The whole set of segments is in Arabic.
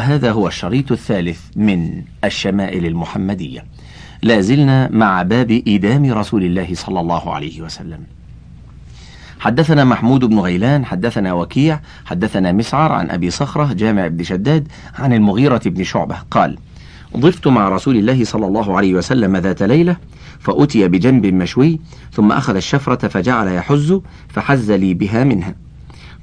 وهذا هو الشريط الثالث من الشمائل المحمدية. لا زلنا مع باب إيدام رسول الله صلى الله عليه وسلم. حدثنا محمود بن غيلان حدثنا وكيع حدثنا مسعر عن أبي صخرة جامع بن شداد عن المغيرة بن شعبة. قال ضفت مع رسول الله صلى الله عليه وسلم ذات ليلة فأتي بجنب مشوي ثم أخذ الشفرة فجعل يحز فحز لي بها منها.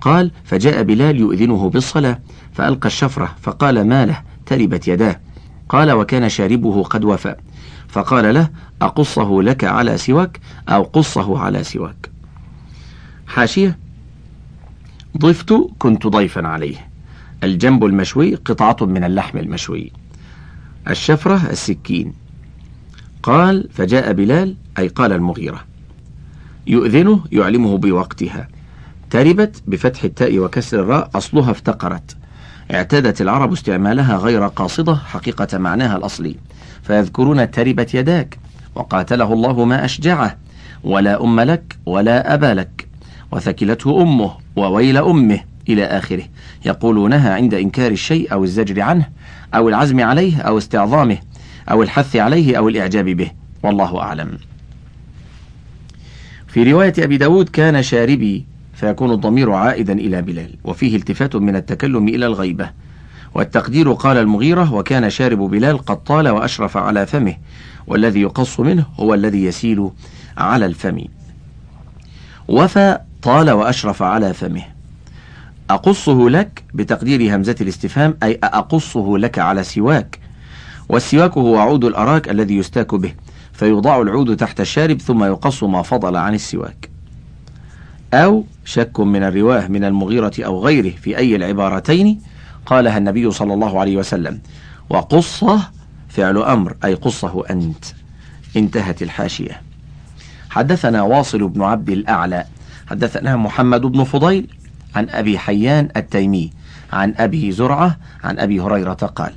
قال فجاء بلال يؤذنه بالصلاة فألقى الشفرة فقال ما له؟ تربت يداه. قال وكان شاربه قد وفى. فقال له أقصه لك على سواك أو قصه على سواك. حاشية. ضفت كنت ضيفا عليه. الجنب المشوي قطعة من اللحم المشوي. الشفرة السكين. قال فجاء بلال أي قال المغيرة. يؤذنه يعلمه بوقتها. تربت بفتح التاء وكسر الراء أصلها افتقرت. اعتادت العرب استعمالها غير قاصدة حقيقة معناها الأصلي. فيذكرون تربت يداك وقاتله الله ما أشجعه ولا أم لك ولا أبا لك. وثكلته أمه وويل أمه إلى آخره. يقولونها عند إنكار الشيء أو الزجر عنه أو العزم عليه أو استعظامه أو الحث عليه أو الإعجاب به. والله أعلم. في رواية أبي داود كان شاربي فيكون الضمير عائدا إلى بلال وفيه التفات من التكلم إلى الغيبة. والتقدير قال المغيرة وكان شارب بلال قد طال وأشرف على فمه والذي يقص منه هو الذي يسيل على الفم. وفى طال وأشرف على فمه. أقصه لك؟ بتقدير همزة الاستفهام أي أقصه لك على سواك؟ والسواك هو عود الأراك الذي يستاك به فيوضع العود تحت الشارب ثم يقص ما فضل عن السواك. أو شك من الرواة من المغيرة أو غيره في أي العبارتين قالها النبي صلى الله عليه وسلم. وقصة فعل أمر أي قصة أنت. انتهت الحاشية. حدثنا واصل بن عبد الأعلى. حدثنا محمد بن فضيل عن أبي حيان التيمي عن أبي زرعة عن أبي هريرة قال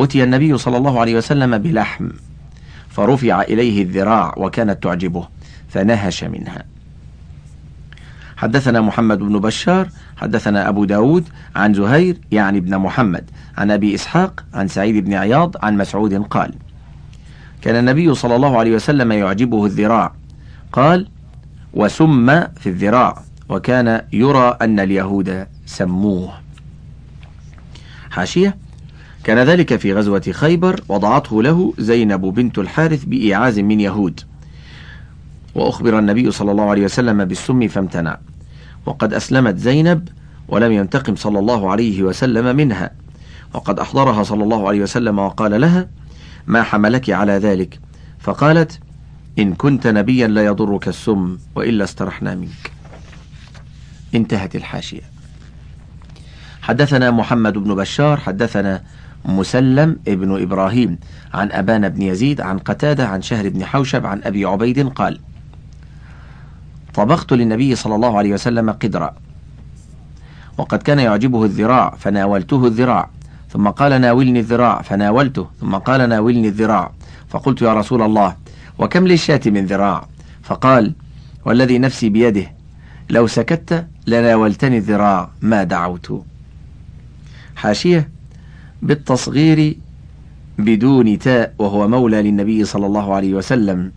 أتي النبي صلى الله عليه وسلم بلحم فرفع إليه الذراع وكانت تعجبه فنهش منها. حدثنا محمد بن بشار حدثنا أبو داود عن زهير يعني ابن محمد عن أبي إسحاق عن سعيد بن عياض عن مسعود قال كان النبي صلى الله عليه وسلم يعجبه الذراع قال وسم في الذراع وكان يرى أن اليهود سموه. حاشية كان ذلك في غزوة خيبر وضعته له زينب بنت الحارث بإيعاز من يهود وأخبر النبي صلى الله عليه وسلم بالسم فامتنع. وقد أسلمت زينب ولم ينتقم صلى الله عليه وسلم منها. وقد أحضرها صلى الله عليه وسلم وقال لها ما حملك على ذلك؟ فقالت إن كنت نبيا لا يضرك السم وإلا استرحنا منك. انتهت الحاشية. حدثنا محمد بن بشار حدثنا مسلم ابن إبراهيم عن أبان بن يزيد عن قتادة عن شهر بن حوشب عن أبي عبيد قال طبخت للنبي صلى الله عليه وسلم قدرا. وقد كان يعجبه الذراع فناولته الذراع. ثم قال ناولني الذراع فناولته. ثم قال ناولني الذراع. فقلت يا رسول الله وكم للشاة من ذراع؟ فقال والذي نفسي بيده. لو سكت لناولتني الذراع ما دعوت. حاشية بالتصغير بدون تاء وهو مولى للنبي صلى الله عليه وسلم.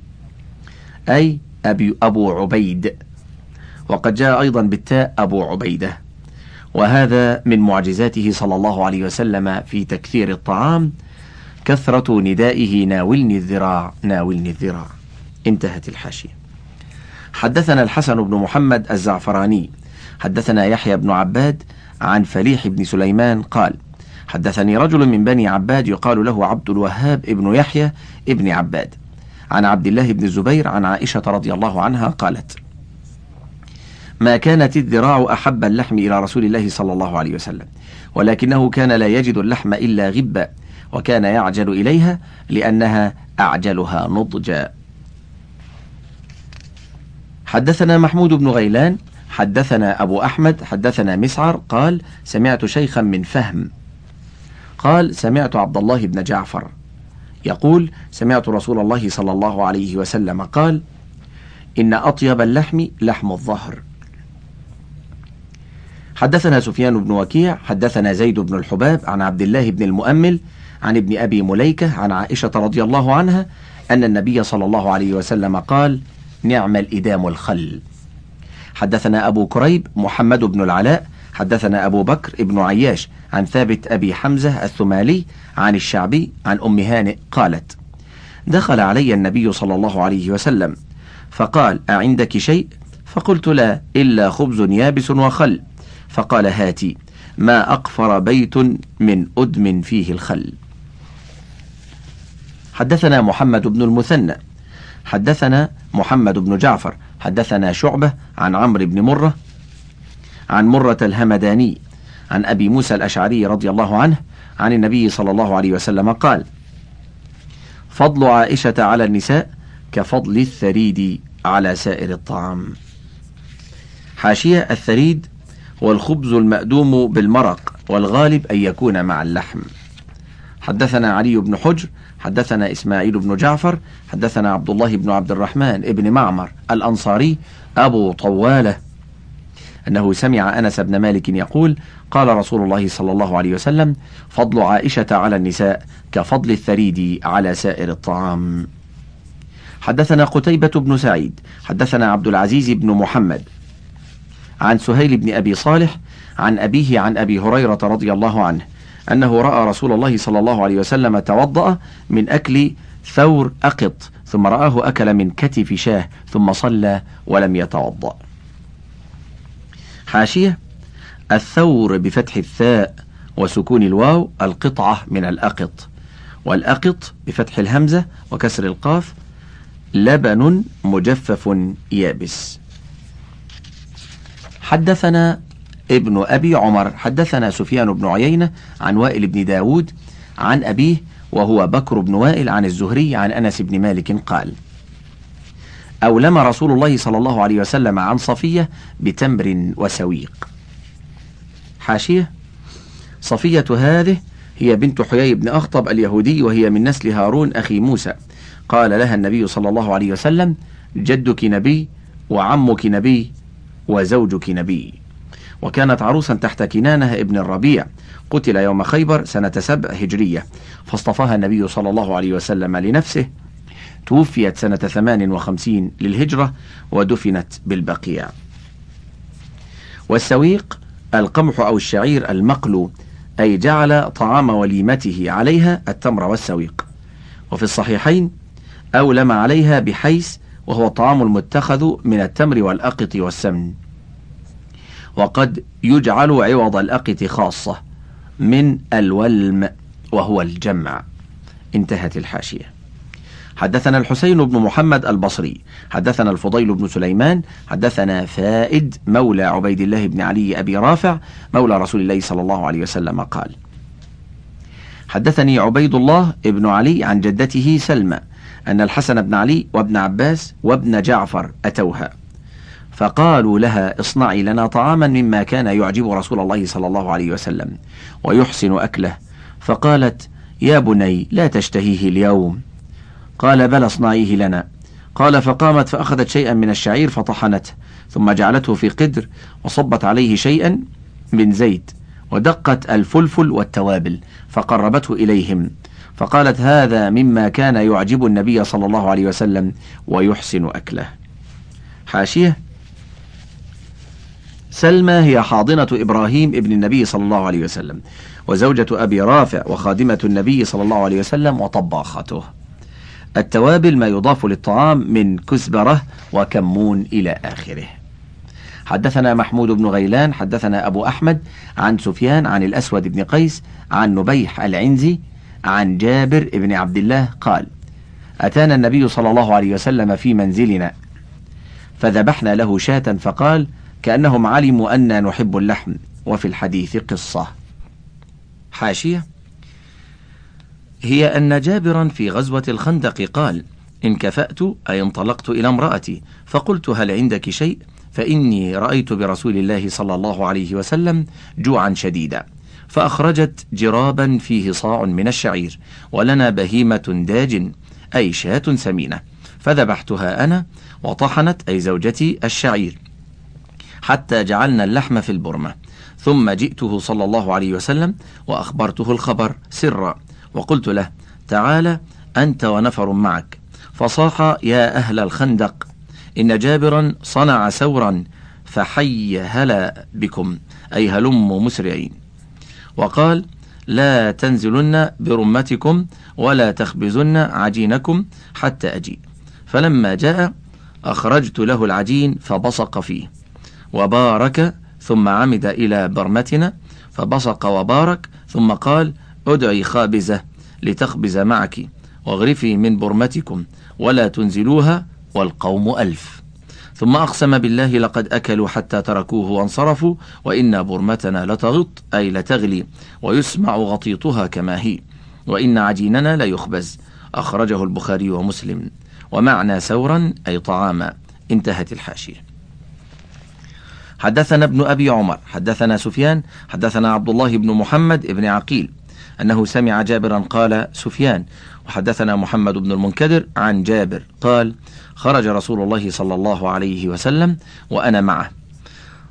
أي أبي أبو عبيد. وقد جاء أيضا بالتاء أبو عبيدة. وهذا من معجزاته صلى الله عليه وسلم في تكثير الطعام. كثرة ندائه ناولني الذراع ناولني الذراع. انتهت الحاشية. حدثنا الحسن بن محمد الزعفراني. حدثنا يحيى بن عباد عن فليح بن سليمان قال حدثني رجل من بني عباد يقال له عبد الوهاب ابن يحيى ابن عباد. عن عبد الله بن الزبير عن عائشة رضي الله عنها قالت ما كانت الذراع أحب اللحم إلى رسول الله صلى الله عليه وسلم ولكنه كان لا يجد اللحم إلا غبا وكان يعجل إليها لأنها أعجلها نضجا. حدثنا محمود بن غيلان حدثنا أبو أحمد حدثنا مسعر قال سمعت شيخا من فهم قال سمعت عبد الله بن جعفر. يقول سمعت رسول الله صلى الله عليه وسلم قال إن أطيب اللحم لحم الظهر. حدثنا سفيان بن وكيع حدثنا زيد بن الحباب عن عبد الله بن المؤمل عن ابن أبي مليكة عن عائشة رضي الله عنها أن النبي صلى الله عليه وسلم قال نعم الإدام الخل. حدثنا أبو كريب محمد بن العلاء حدثنا أبو بكر بن عياش عن ثابت أبي حمزة الثمالي عن الشعبي عن أم هانئ قالت دخل علي النبي صلى الله عليه وسلم فقال أعندك شيء؟ فقلت لا إلا خبز يابس وخل. فقال هاتي ما أقفر بيت من أدم فيه الخل. حدثنا محمد بن المثنى حدثنا محمد بن جعفر حدثنا شعبة عن عمرو بن مرة عن مرة الهمداني عن أبي موسى الأشعري رضي الله عنه عن النبي صلى الله عليه وسلم قال فضل عائشة على النساء كفضل الثريد على سائر الطعام. حاشية الثريد هو الخبز المأدوم بالمرق والغالب أن يكون مع اللحم. حدثنا علي بن حجر حدثنا إسماعيل بن جعفر حدثنا عبد الله بن عبد الرحمن ابن معمر الأنصاري أبو طوالة أنه سمع أنس بن مالك يقول قال رسول الله صلى الله عليه وسلم فضل عائشة على النساء كفضل الثريد على سائر الطعام. حدثنا قتيبة بن سعيد حدثنا عبد العزيز بن محمد عن سهيل بن أبي صالح عن أبيه عن أبي هريرة رضي الله عنه أنه رأى رسول الله صلى الله عليه وسلم توضأ من أكل ثور أقط ثم رآه أكل من كتف شاه ثم صلى ولم يتوضأ. حاشية الثور بفتح الثاء وسكون الواو القطعة من الأقط والأقط بفتح الهمزة وكسر القاف لبن مجفف يابس. حدثنا ابن أبي عمر حدثنا سفيان بن عيينة عن وائل بن داود عن أبيه وهو بكر بن وائل عن الزهري عن أنس بن مالك قال أولم رسول الله صلى الله عليه وسلم عن صفية بتمر وسويق. حاشية. صفية هذه هي بنت حيي بن أخطب اليهودي وهي من نسل هارون أخي موسى. قال لها النبي صلى الله عليه وسلم جدك نبي وعمك نبي وزوجك نبي. وكانت عروسا تحت كنانة ابن الربيع. قتل يوم خيبر سنة سبع هجرية. فاصطفاها النبي صلى الله عليه وسلم لنفسه. توفيت سنة ثمان وخمسين للهجرة ودفنت بالبقيع. والسويق القمح أو الشعير المقلو أي جعل طعام وليمته عليها التمر والسويق. وفي الصحيحين أولم عليها بحيث وهو الطعام المتخذ من التمر والأقط والسمن. وقد يجعل عوض الأقط خاصة من الولم وهو الجمع. انتهت الحاشية. حدثنا الحسين بن محمد البصري حدثنا الفضيل بن سليمان حدثنا فائد مولى عبيد الله بن علي أبي رافع مولى رسول الله صلى الله عليه وسلم قال حدثني عبيد الله بن علي عن جدته سلمى أن الحسن بن علي وابن عباس وابن جعفر أتوها فقالوا لها اصنعي لنا طعاما مما كان يعجب رسول الله صلى الله عليه وسلم ويحسن أكله فقالت يا بني لا تشتهيه اليوم. قال بل اصنعيه لنا. قال فقامت فأخذت شيئا من الشعير فطحنته ثم جعلته في قدر وصبت عليه شيئا من زيت ودقت الفلفل والتوابل فقربته إليهم. فقالت هذا مما كان يعجب النبي صلى الله عليه وسلم ويحسن أكله. حاشية. سلمى هي حاضنة إبراهيم ابن النبي صلى الله عليه وسلم وزوجة أبي رافع وخادمة النبي صلى الله عليه وسلم وطباخته. التوابل ما يضاف للطعام من كزبرة وكمون إلى آخره. حدثنا محمود بن غيلان حدثنا أبو أحمد عن سفيان عن الأسود بن قيس عن نبيح العنزي عن جابر بن عبد الله قال أتانا النبي صلى الله عليه وسلم في منزلنا فذبحنا له شاة فقال كأنهم علموا أنا نحب اللحم وفي الحديث قصة. حاشية. هي أن جابرا في غزوة الخندق قال إن كفأت أي انطلقت إلى امرأتي فقلت هل عندك شيء فإني رأيت برسول الله صلى الله عليه وسلم جوعا شديدا فأخرجت جرابا فيه صاع من الشعير ولنا بهيمة داج أي شاة سمينة فذبحتها أنا وطحنت أي زوجتي الشعير حتى جعلنا اللحم في البرمة ثم جئته صلى الله عليه وسلم وأخبرته الخبر سرا وقلت له تعال أنت ونفر معك. فصاح يا أهل الخندق إن جابرا صنع سورا فحي هلا بكم أي هلم مسرعين. وقال لا تنزلن برمتكم ولا تخبزن عجينكم حتى أجيء. فلما جاء أخرجت له العجين فبصق فيه. وبارك ثم عمد إلى برمتنا فبصق وبارك ثم قال ادعي خابزة لتخبز معك واغرفي من برمتكم ولا تنزلوها والقوم ألف. ثم أقسم بالله لقد أكلوا حتى تركوه وانصرفوا وإن برمتنا لتغط أي لتغلي ويسمع غطيطها كما هي وإن عجيننا ليخبز أخرجه البخاري ومسلم ومعنى سورا أي طعاما. انتهت الحاشية. حدثنا ابن أبي عمر حدثنا سفيان حدثنا عبد الله بن محمد بن عقيل أنه سمع جابرا قال سفيان. وحدثنا محمد بن المنكدر عن جابر قال خرج رسول الله صلى الله عليه وسلم وأنا معه.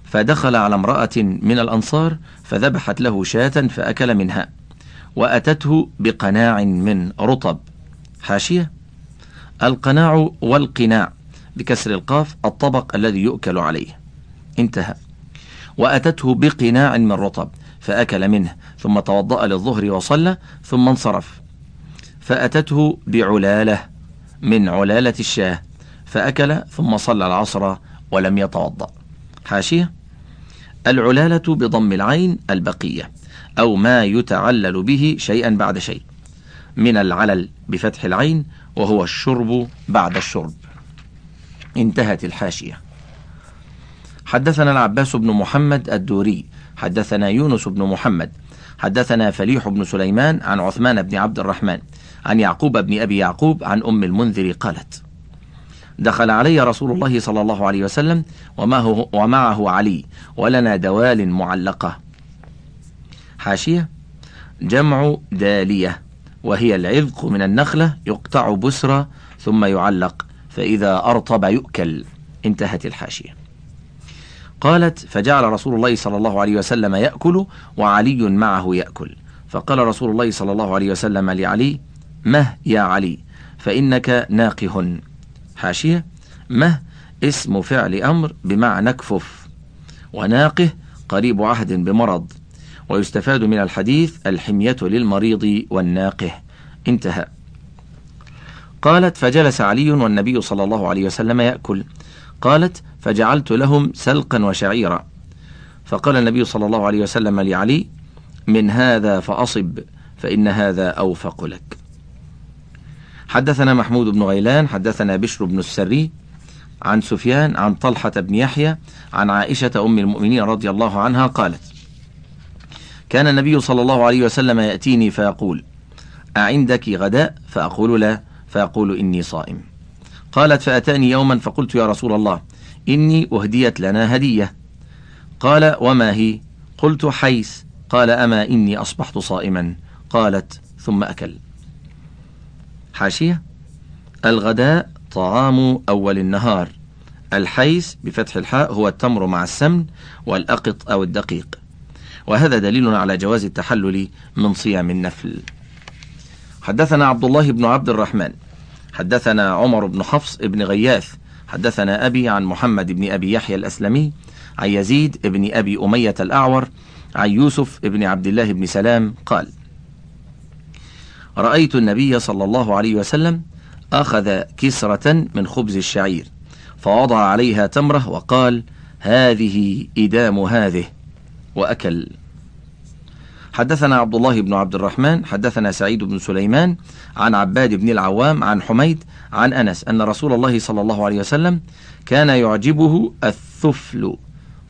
فدخل على امرأة من الأنصار فذبحت له شاة فأكل منها وأتته بقناع من رطب. حاشية؟ القناع والقناع بكسر القاف الطبق الذي يؤكل عليه. انتهى. وأتته بقناع من رطب. فأكل منه ثم توضأ للظهر وصلى ثم انصرف. فأتته بعلالة من علالة الشاه. فأكل ثم صلى العصر ولم يتوضأ. حاشية؟ العلالة بضم العين البقية أو ما يتعلل به شيئا بعد شيء. من العلل بفتح العين وهو الشرب بعد الشرب. انتهت الحاشية. حدثنا العباس بن محمد الدوري حدثنا يونس بن محمد حدثنا فليح بن سليمان عن عثمان بن عبد الرحمن عن يعقوب بن أبي يعقوب عن أم المنذر قالت دخل علي رسول الله صلى الله عليه وسلم ومعه, ومعه علي ولنا دوال معلقة. حاشية جمع دالية وهي العذق من النخلة يقطع بسرى ثم يعلق فإذا أرطب يؤكل. انتهت الحاشية. قالت فجعل رسول الله صلى الله عليه وسلم يأكل وعلي معه يأكل. فقال رسول الله صلى الله عليه وسلم لعلي مه يا علي فإنك ناقه. حاشية مه اسم فعل أمر بمعنى اكفف وناقه قريب عهد بمرض ويستفاد من الحديث الحمية للمريض والناقه. انتهى. قالت فجلس علي والنبي صلى الله عليه وسلم يأكل. قالت فجعلت لهم سلقا وشعيرا. فقال النبي صلى الله عليه وسلم لعلي من هذا فأصب فإن هذا أوفق لك. حدثنا محمود بن غيلان حدثنا بشر بن السري عن سفيان عن طلحة بن يحيى عن عائشة أم المؤمنين رضي الله عنها قالت كان النبي صلى الله عليه وسلم يأتيني فيقول أعندك غداء؟ فأقول لا فيقول إني صائم. قالت فأتاني يوما فقلت يا رسول الله إني أهديت لنا هدية. قال وما هي؟ قلت حيس قال أما إني أصبحت صائما. قالت ثم أكل. حاشية. الغداء طعام أول النهار. الحيس بفتح الحاء هو التمر مع السمن والأقط أو الدقيق. وهذا دليل على جواز التحلل من صيام النفل. حدثنا عبد الله بن عبد الرحمن. حدثنا عمر بن حفص بن غياث. حدثنا أبي عن محمد بن أبي يحيى الأسلمي عن يزيد بن أبي أمية الأعور عن يوسف بن عبد الله بن سلام قال رأيت النبي صلى الله عليه وسلم أخذ كسرة من خبز الشعير فوضع عليها تمرة وقال هذه إدام هذه وأكل. حدثنا عبد الله بن عبد الرحمن حدثنا سعيد بن سليمان عن عباد بن العوام عن حميد عن أنس أن رسول الله صلى الله عليه وسلم كان يعجبه الثفل.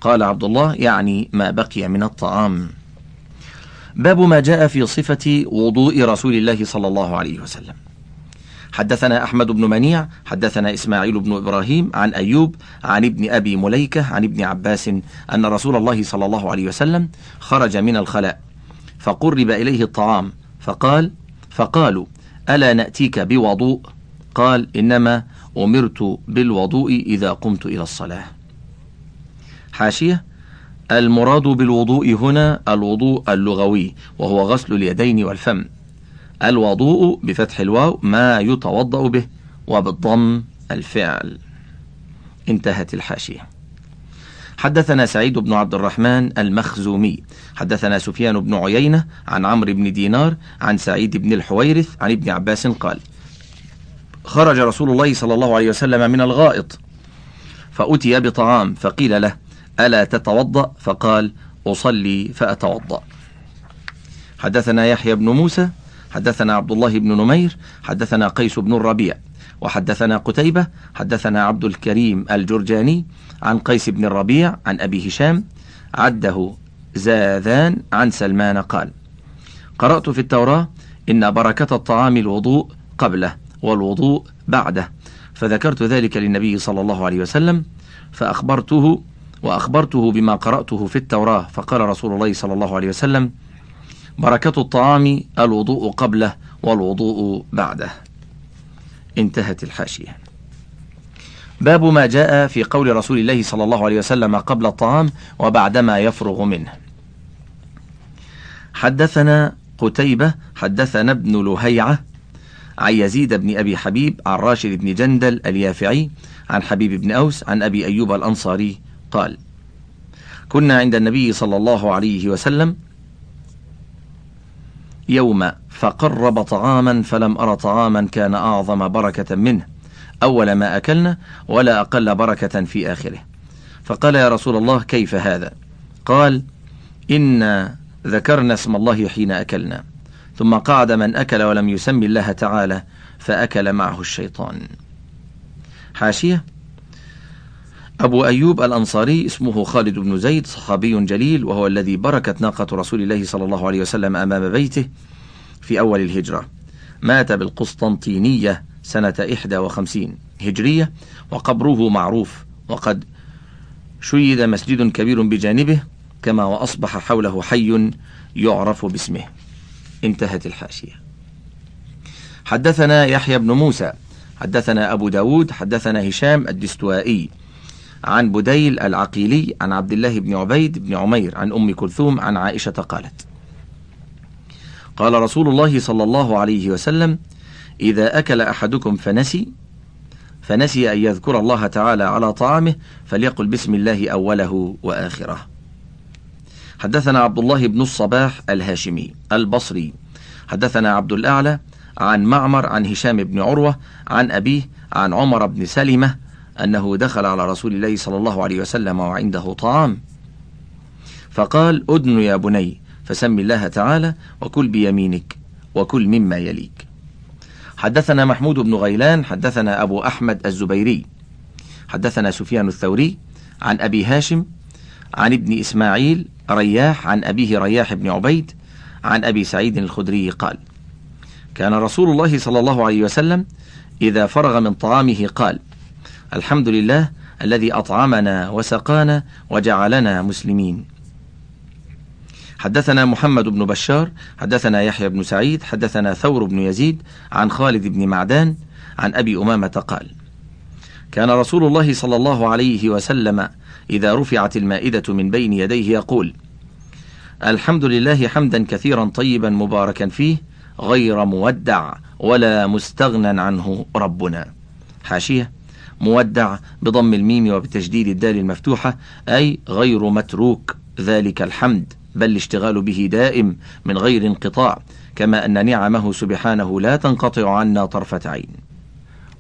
قال عبد الله يعني ما بقي من الطعام. باب ما جاء في صفة وضوء رسول الله صلى الله عليه وسلم. حدثنا أحمد بن منيع حدثنا إسماعيل بن إبراهيم عن أيوب عن ابن أبي مليكة عن ابن عباس أن رسول الله صلى الله عليه وسلم خرج من الخلاء فقرب إليه الطعام فقال فقالوا ألا نأتيك بوضوء؟ قال إنما أمرت بالوضوء إذا قمت إلى الصلاة. حاشية المراد بالوضوء هنا الوضوء اللغوي وهو غسل اليدين والفم. الوضوء بفتح الواو ما يتوضأ به وبالضم الفعل. انتهت الحاشية. حدثنا سعيد بن عبد الرحمن المخزومي. حدثنا سفيان بن عيينة عن عمرو بن دينار عن سعيد بن الحويرث عن ابن عباس قال خرج رسول الله صلى الله عليه وسلم من الغائط فأتي بطعام فقيل له ألا تتوضأ؟ فقال أصلي فأتوضأ. حدثنا يحيى بن موسى حدثنا عبد الله بن نمير حدثنا قيس بن الربيع وحدثنا قتيبة حدثنا عبد الكريم الجرجاني عن قيس بن الربيع عن أبي هشام عده زاذان عن سلمان قال قرأت في التوراة إن بركة الطعام الوضوء قبله. والوضوء بعده. فذكرت ذلك للنبي صلى الله عليه وسلم فأخبرته وأخبرته بما قرأته في التوراة. فقال رسول الله صلى الله عليه وسلم بركة الطعام الوضوء قبله والوضوء بعده. انتهت الحاشية. باب ما جاء في قول رسول الله صلى الله عليه وسلم قبل الطعام وبعدما يفرغ منه. حدثنا قتيبة حدثنا ابن لهيعة عن يزيد بن أبي حبيب عن راشد بن جندل اليافعي عن حبيب بن أوس عن أبي أيوب الأنصاري. قال كنا عند النبي صلى الله عليه وسلم يوم فقرب طعاما فلم أر طعاما كان أعظم بركة منه. أول ما أكلنا ولا أقل بركة في آخره. فقال يا رسول الله كيف هذا؟ قال إنا ذكرنا اسم الله حين أكلنا. ثم قعد من أكل ولم يسم الله تعالى فأكل معه الشيطان. حاشية. أبو أيوب الأنصاري اسمه خالد بن زيد صحابي جليل وهو الذي بركت ناقة رسول الله صلى الله عليه وسلم أمام بيته في أول الهجرة. مات بالقسطنطينية سنة 51 هجرية وقبره معروف وقد شيد مسجد كبير بجانبه كما وأصبح حوله حي يعرف باسمه. انتهت الحاشية. حدثنا يحيى بن موسى حدثنا أبو داود حدثنا هشام الدستوائي عن بديل العقيلي عن عبد الله بن عبيد بن عمير عن أم كلثوم عن عائشة قالت قال رسول الله صلى الله عليه وسلم إذا أكل أحدكم فنسي فنسي أن يذكر الله تعالى على طعامه فليقل بسم الله أوله وآخره. حدثنا عبد الله بن الصباح الهاشمي البصري. حدثنا عبد الأعلى عن معمر عن هشام بن عروة عن أبيه عن عمر بن سلمة أنه دخل على رسول الله صلى الله عليه وسلم وعنده طعام. فقال أدن يا بني فسم الله تعالى وكل بيمينك وكل مما يليك. حدثنا محمود بن غيلان حدثنا أبو أحمد الزبيري. حدثنا سفيان الثوري عن أبي هاشم عن ابن إسماعيل رياح عن أبيه رياح بن عبيد عن أبي سعيد الخدري قال كان رسول الله صلى الله عليه وسلم إذا فرغ من طعامه قال الحمد لله الذي أطعمنا وسقانا وجعلنا مسلمين حدثنا محمد بن بشار حدثنا يحيى بن سعيد حدثنا ثور بن يزيد عن خالد بن معدان عن أبي أمامة قال كان رسول الله صلى الله عليه وسلم إذا رفعت المائدة من بين يديه يقول الحمد لله حمدا كثيرا طيبا مباركا فيه غير مودع ولا مستغنى عنه ربنا. حاشية مودع بضم الميم وبتجديد الدال المفتوحة أي غير متروك ذلك الحمد بل الاشتغال به دائم من غير انقطاع كما أن نعمه سبحانه لا تنقطع عنا طرفة عين.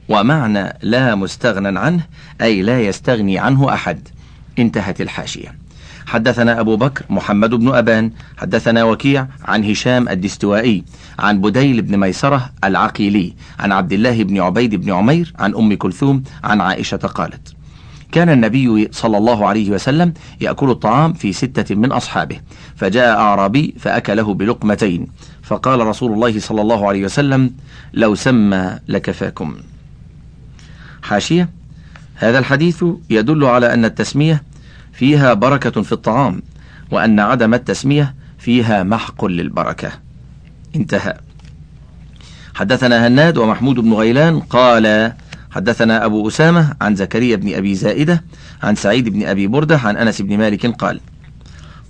ومعنى لا مستغنى عنه أي لا يستغني عنه أحد. انتهت الحاشية. حدثنا أبو بكر محمد بن أبان حدثنا وكيع عن هشام الدستوائي عن بديل بن ميسرة العقيلي عن عبد الله بن عبيد بن عمير عن أم كلثوم عن عائشة قالت كان النبي صلى الله عليه وسلم يأكل الطعام في ستة من أصحابه فجاء أعرابي فأكله بلقمتين فقال رسول الله صلى الله عليه وسلم لو سمى لكفاكم. حاشية هذا الحديث يدل على أن التسمية فيها بركة في الطعام وأن عدم التسمية فيها محق للبركة. انتهى. حدثنا هناد ومحمود بن غيلان قال حدثنا أبو أسامة عن زكريا بن أبي زائدة عن سعيد بن أبي بردة عن أنس بن مالك قال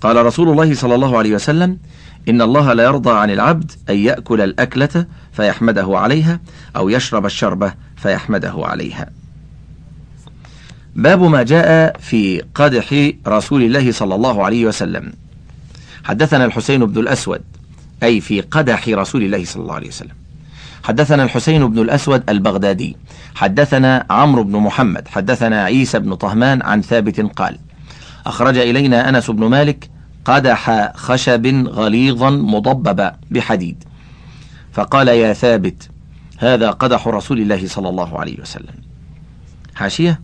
قال رسول الله صلى الله عليه وسلم إن الله لا يرضى عن العبد أن يأكل الأكلة فيحمده عليها أو يشرب الشربة فيحمده عليها. باب ما جاء في قدح رسول الله صلى الله عليه وسلم. حدثنا الحسين بن الأسود أي في قدح رسول الله صلى الله عليه وسلم. حدثنا الحسين بن الأسود البغدادي حدثنا عمرو بن محمد حدثنا عيسى بن طهمان عن ثابت قال أخرج إلينا أنس بن مالك قدح خشب غليظا مضببا بحديد. فقال يا ثابت هذا قدح رسول الله صلى الله عليه وسلم. حاشية؟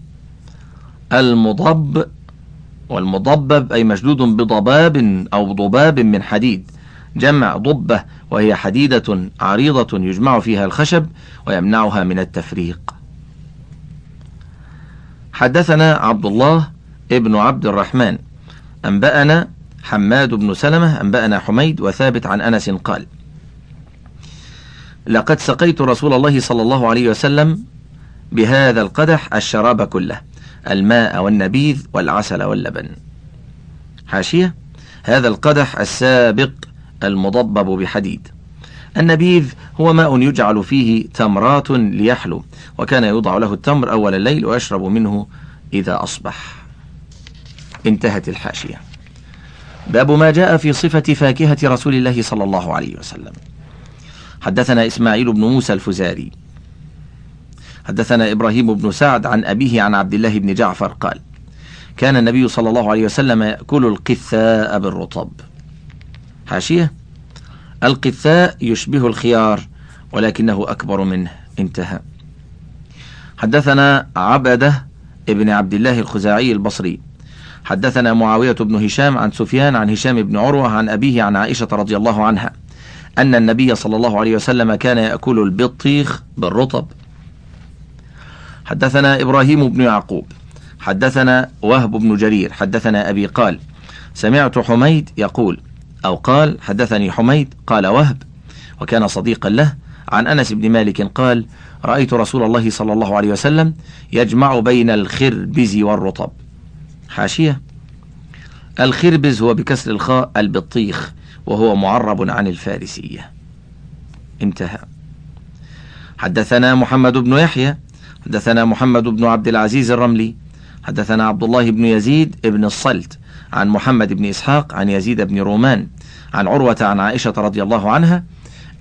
المضب والمضبب أي مشدود بضباب أو ضباب من حديد. جمع ضبة وهي حديدة عريضة يجمع فيها الخشب ويمنعها من التفريق. حدثنا عبد الله ابن عبد الرحمن. أنبأنا حماد بن سلمة أنبأنا حميد وثابت عن أنس قال لقد سقيت رسول الله صلى الله عليه وسلم بهذا القدح الشراب كله. الماء والنبيذ والعسل واللبن. حاشية. هذا القدح السابق المضبب بحديد. النبيذ هو ماء يجعل فيه تمرات ليحلو وكان يوضع له التمر أول الليل ويشرب منه إذا أصبح. انتهت الحاشية. باب ما جاء في صفة فاكهة رسول الله صلى الله عليه وسلم. حدثنا إسماعيل بن موسى الفزاري. حدثنا إبراهيم بن سعد عن أبيه عن عبد الله بن جعفر قال كان النبي صلى الله عليه وسلم يأكل القثاء بالرطب. حاشية؟ القثاء يشبه الخيار ولكنه أكبر منه. انتهى. حدثنا عبدة ابن عبد الله الخزاعي البصري. حدثنا معاوية بن هشام عن سفيان عن هشام بن عروة عن أبيه عن عائشة رضي الله عنها أن النبي صلى الله عليه وسلم كان يأكل البطيخ بالرطب. حدثنا إبراهيم بن يعقوب حدثنا وهب بن جرير حدثنا أبي قال سمعت حميد يقول أو قال حدثني حميد قال وهب وكان صديقا له عن أنس بن مالك قال رأيت رسول الله صلى الله عليه وسلم يجمع بين الخربز والرطب. حاشية. الخربز هو بكسر الخاء البطيخ وهو معرب عن الفارسية. انتهى. حدثنا محمد بن يحيى حدثنا محمد بن عبد العزيز الرملي حدثنا عبد الله بن يزيد بن الصلت عن محمد بن إسحاق عن يزيد بن رومان عن عروة عن عائشة رضي الله عنها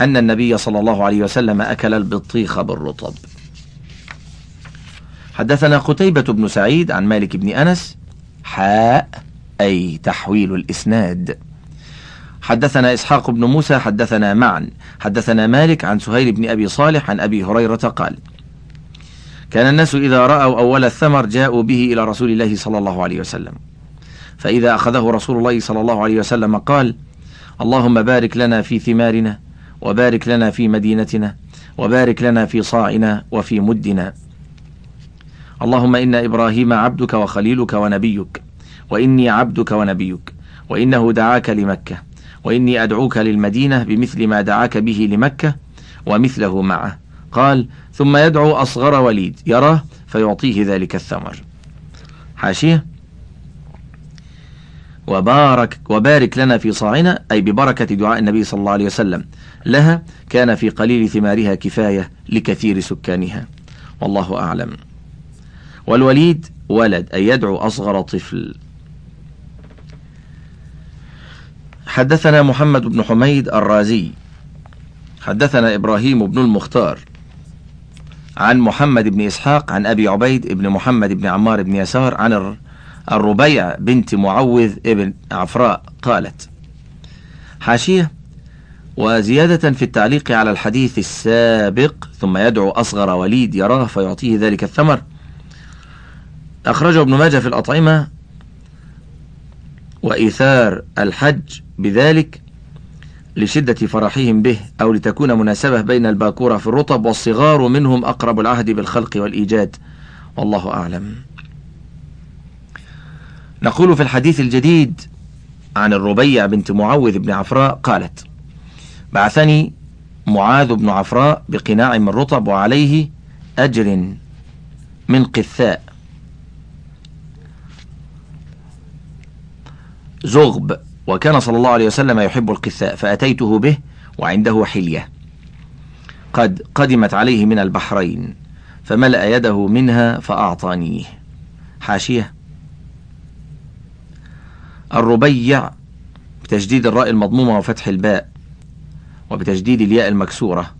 أن النبي صلى الله عليه وسلم أكل البطيخ بالرطب. حدثنا قتيبة بن سعيد عن مالك بن أنس حاء أي تحويل الإسناد. حدثنا إسحاق بن موسى حدثنا معا حدثنا مالك عن سهيل بن أبي صالح عن أبي هريرة قال كان الناس إذا رأوا أول الثمر جاءوا به إلى رسول الله صلى الله عليه وسلم. فإذا أخذه رسول الله صلى الله عليه وسلم قال اللهم بارك لنا في ثمارنا وبارك لنا في مدينتنا وبارك لنا في صاعنا وفي مدنا. اللهم إن إبراهيم عبدك وخليلك ونبيك وإني عبدك ونبيك وإنه دعاك لمكة وإني أدعوك للمدينة بمثل ما دعاك به لمكة ومثله معه. قال ثم يدعو أصغر وليد يراه فيعطيه ذلك الثمر. حاشية؟ وبارك وبارك لنا في صاعنا أي ببركة دعاء النبي صلى الله عليه وسلم. لها كان في قليل ثمارها كفاية لكثير سكانها. والله أعلم. والوليد ولد أي يدعو أصغر طفل. حدثنا محمد بن حميد الرازي. حدثنا إبراهيم بن المختار. عن محمد بن إسحاق عن أبي عبيد بن محمد بن عمار بن يسار عن الربيع بنت معوذ ابن عفراء قالت حاشية وزيادة في التعليق على الحديث السابق ثم يدعو أصغر وليد يراه فيعطيه ذلك الثمر. أخرجه ابن ماجه في الأطعمة وإيثار الحج بذلك لشدة فرحهم به أو لتكون مناسبة بين الباكورة في الرطب والصغار منهم أقرب العهد بالخلق والإيجاد. والله أعلم. نقول في الحديث الجديد عن الربيع بنت معوذ بن عفراء قالت بعثني معاذ بن عفراء بقناع من رطب وعليه أجر من قثاء. زغب وكان صلى الله عليه وسلم يحب القثاء فأتيته به وعنده حلية. قد قدمت عليه من البحرين فملأ يده منها فأعطانيه. حاشية. الربيع بتجديد الراء المضمومة وفتح الباء وبتجديد الياء المكسورة.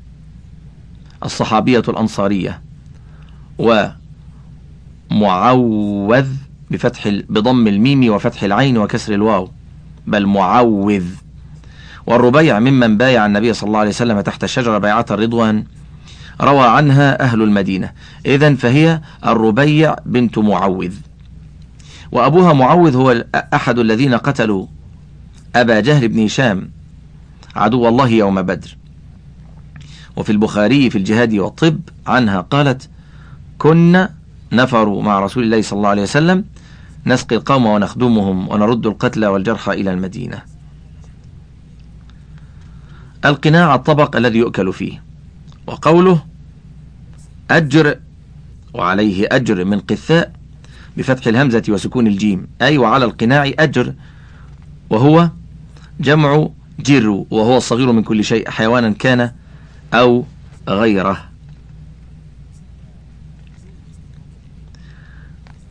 الصحابية الأنصارية. ومعوذ بفتح بضم الميم وفتح العين وكسر الواو. بل معوذ. والربيع ممن بايع النبي صلى الله عليه وسلم تحت الشجرة بيعة الرضوان روى عنها أهل المدينة. إذا فهي الربيع بنت معوذ. وأبوها معوذ هو أحد الذين قتلوا أبا جهل بن هشام عدو الله يوم بدر. وفي البخاري في الجهاد والطب عنها قالت كنا نفروا مع رسول الله صلى الله عليه وسلم نسقي القوم ونخدمهم ونرد القتلى والجرحى إلى المدينة. القناع الطبق الذي يؤكل فيه. وقوله أجر وعليه أجر من قثاء بفتح الهمزة وسكون الجيم. أي وعلى القناع أجر وهو جمع جر وهو الصغير من كل شيء حيوانا كان أو غيره.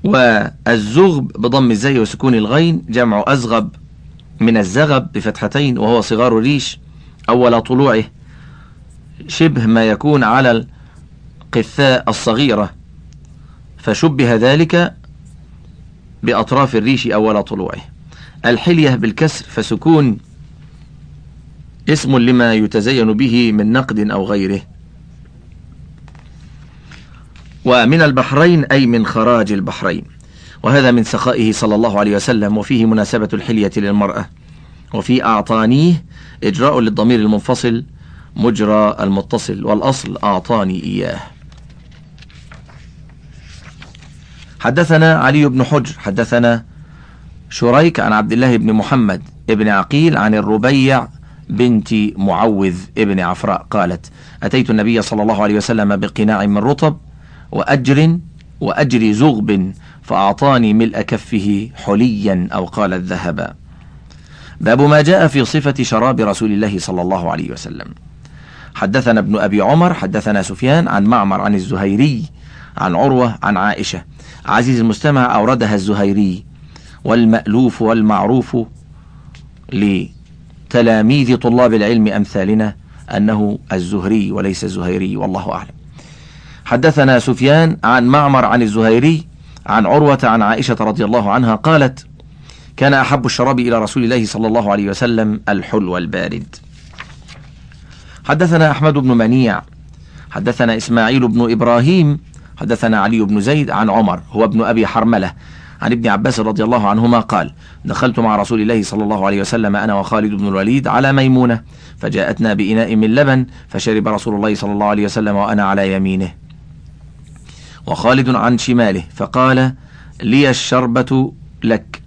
والزغب بضم الزي وسكون الغين جمع أزغب من الزغب بفتحتين وهو صغار الريش أول طلوعه شبه ما يكون على القثاء الصغيرة. فشبه ذلك بأطراف الريش أول طلوعه. الحلية بالكسر فسكون اسم لما يتزين به من نقد أو غيره. ومن البحرين أي من خراج البحرين. وهذا من سخائه صلى الله عليه وسلم وفيه مناسبة الحلية للمرأة. وفي أعطانيه إجراء للضمير المنفصل مجرى المتصل والأصل أعطاني إياه. حدثنا علي بن حجر حدثنا شريك عن عبد الله بن محمد ابن عقيل عن الربيع بنت معوذ ابن عفراء قالت أتيت النبي صلى الله عليه وسلم بقناع من رطب وأجر وأجر زغب فأعطاني ملء كفه حليا أو قال الذهب. باب ما جاء في صفة شراب رسول الله صلى الله عليه وسلم. حدثنا ابن أبي عمر حدثنا سفيان عن معمر عن الزهيري عن عروة عن عائشة. عزيز المستمع أوردها الزهيري. والمألوف والمعروف لتلاميذ طلاب العلم أمثالنا أنه الزهري وليس الزهيري والله أعلم. حدثنا سفيان عن معمر عن الزهيري عن عروة عن عائشة رضي الله عنها قالت كان أحب الشراب إلى رسول الله صلى الله عليه وسلم الحلو البارد. حدثنا أحمد بن منيع حدثنا إسماعيل بن إبراهيم حدثنا علي بن زيد عن عمر هو ابن أبي حرملة عن ابن عباس رضي الله عنهما قال دخلت مع رسول الله صلى الله عليه وسلم أنا وخالد بن الوليد على ميمونة فجاءتنا بإناء من لبن فشرب رسول الله صلى الله عليه وسلم وأنا على يمينه. وخالد عن شماله فقال لي الشربة لك.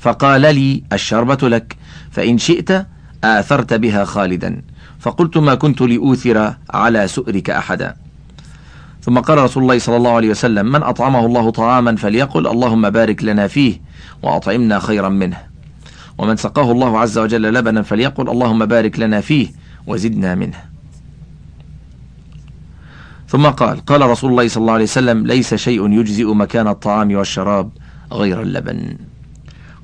فقال لي الشربة لك. فإن شئت آثرت بها خالدا. فقلت ما كنت لأوثر على سؤرك أحدا. ثم قال رسول الله صلى الله عليه وسلم من أطعمه الله طعاما فليقل اللهم بارك لنا فيه وأطعمنا خيرا منه. ومن سقاه الله عز وجل لبنا فليقل اللهم بارك لنا فيه وزدنا منه. ثم قال قال رسول الله صلى الله عليه وسلم ليس شيء يجزئ مكان الطعام والشراب غير اللبن.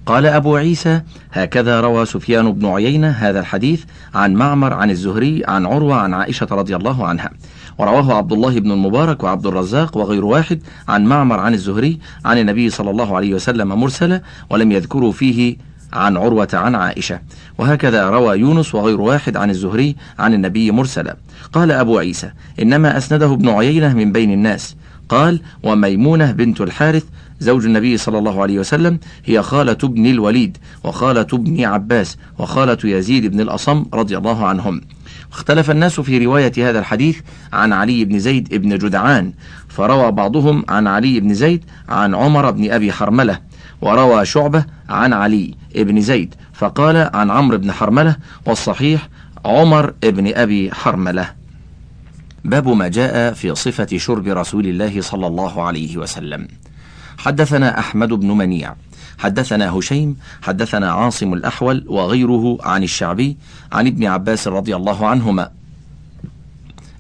قال أبو عيسى هكذا روى سفيان بن عيينة هذا الحديث عن معمر عن الزهري عن عروة عن عائشة رضي الله عنها. ورواه عبد الله بن المبارك وعبد الرزاق وغير واحد عن معمر عن الزهري عن النبي صلى الله عليه وسلم مرسلا ولم يذكروا فيه عن عروة عن عائشة. وهكذا روى يونس وغير واحد عن الزهري عن النبي مرسلا. قال أبو عيسى إنما أسنده ابن عيينة من بين الناس. قال وميمونة بنت الحارث زوج النبي صلى الله عليه وسلم هي خالة ابن الوليد وخالة ابن عباس وخالة يزيد بن الأصم رضي الله عنهم. اختلف الناس في رواية هذا الحديث عن علي بن زيد بن جدعان فروى بعضهم عن علي بن زيد عن عمر بن أبي حرملة. وروى شعبة عن علي بن زيد فقال عن عمرو بن حرملة والصحيح عمر بن أبي حرملة. باب ما جاء في صفة شرب رسول الله صلى الله عليه وسلم. حدثنا أحمد بن منيع حدثنا هشيم حدثنا عاصم الأحول وغيره عن الشعبي عن ابن عباس رضي الله عنهما.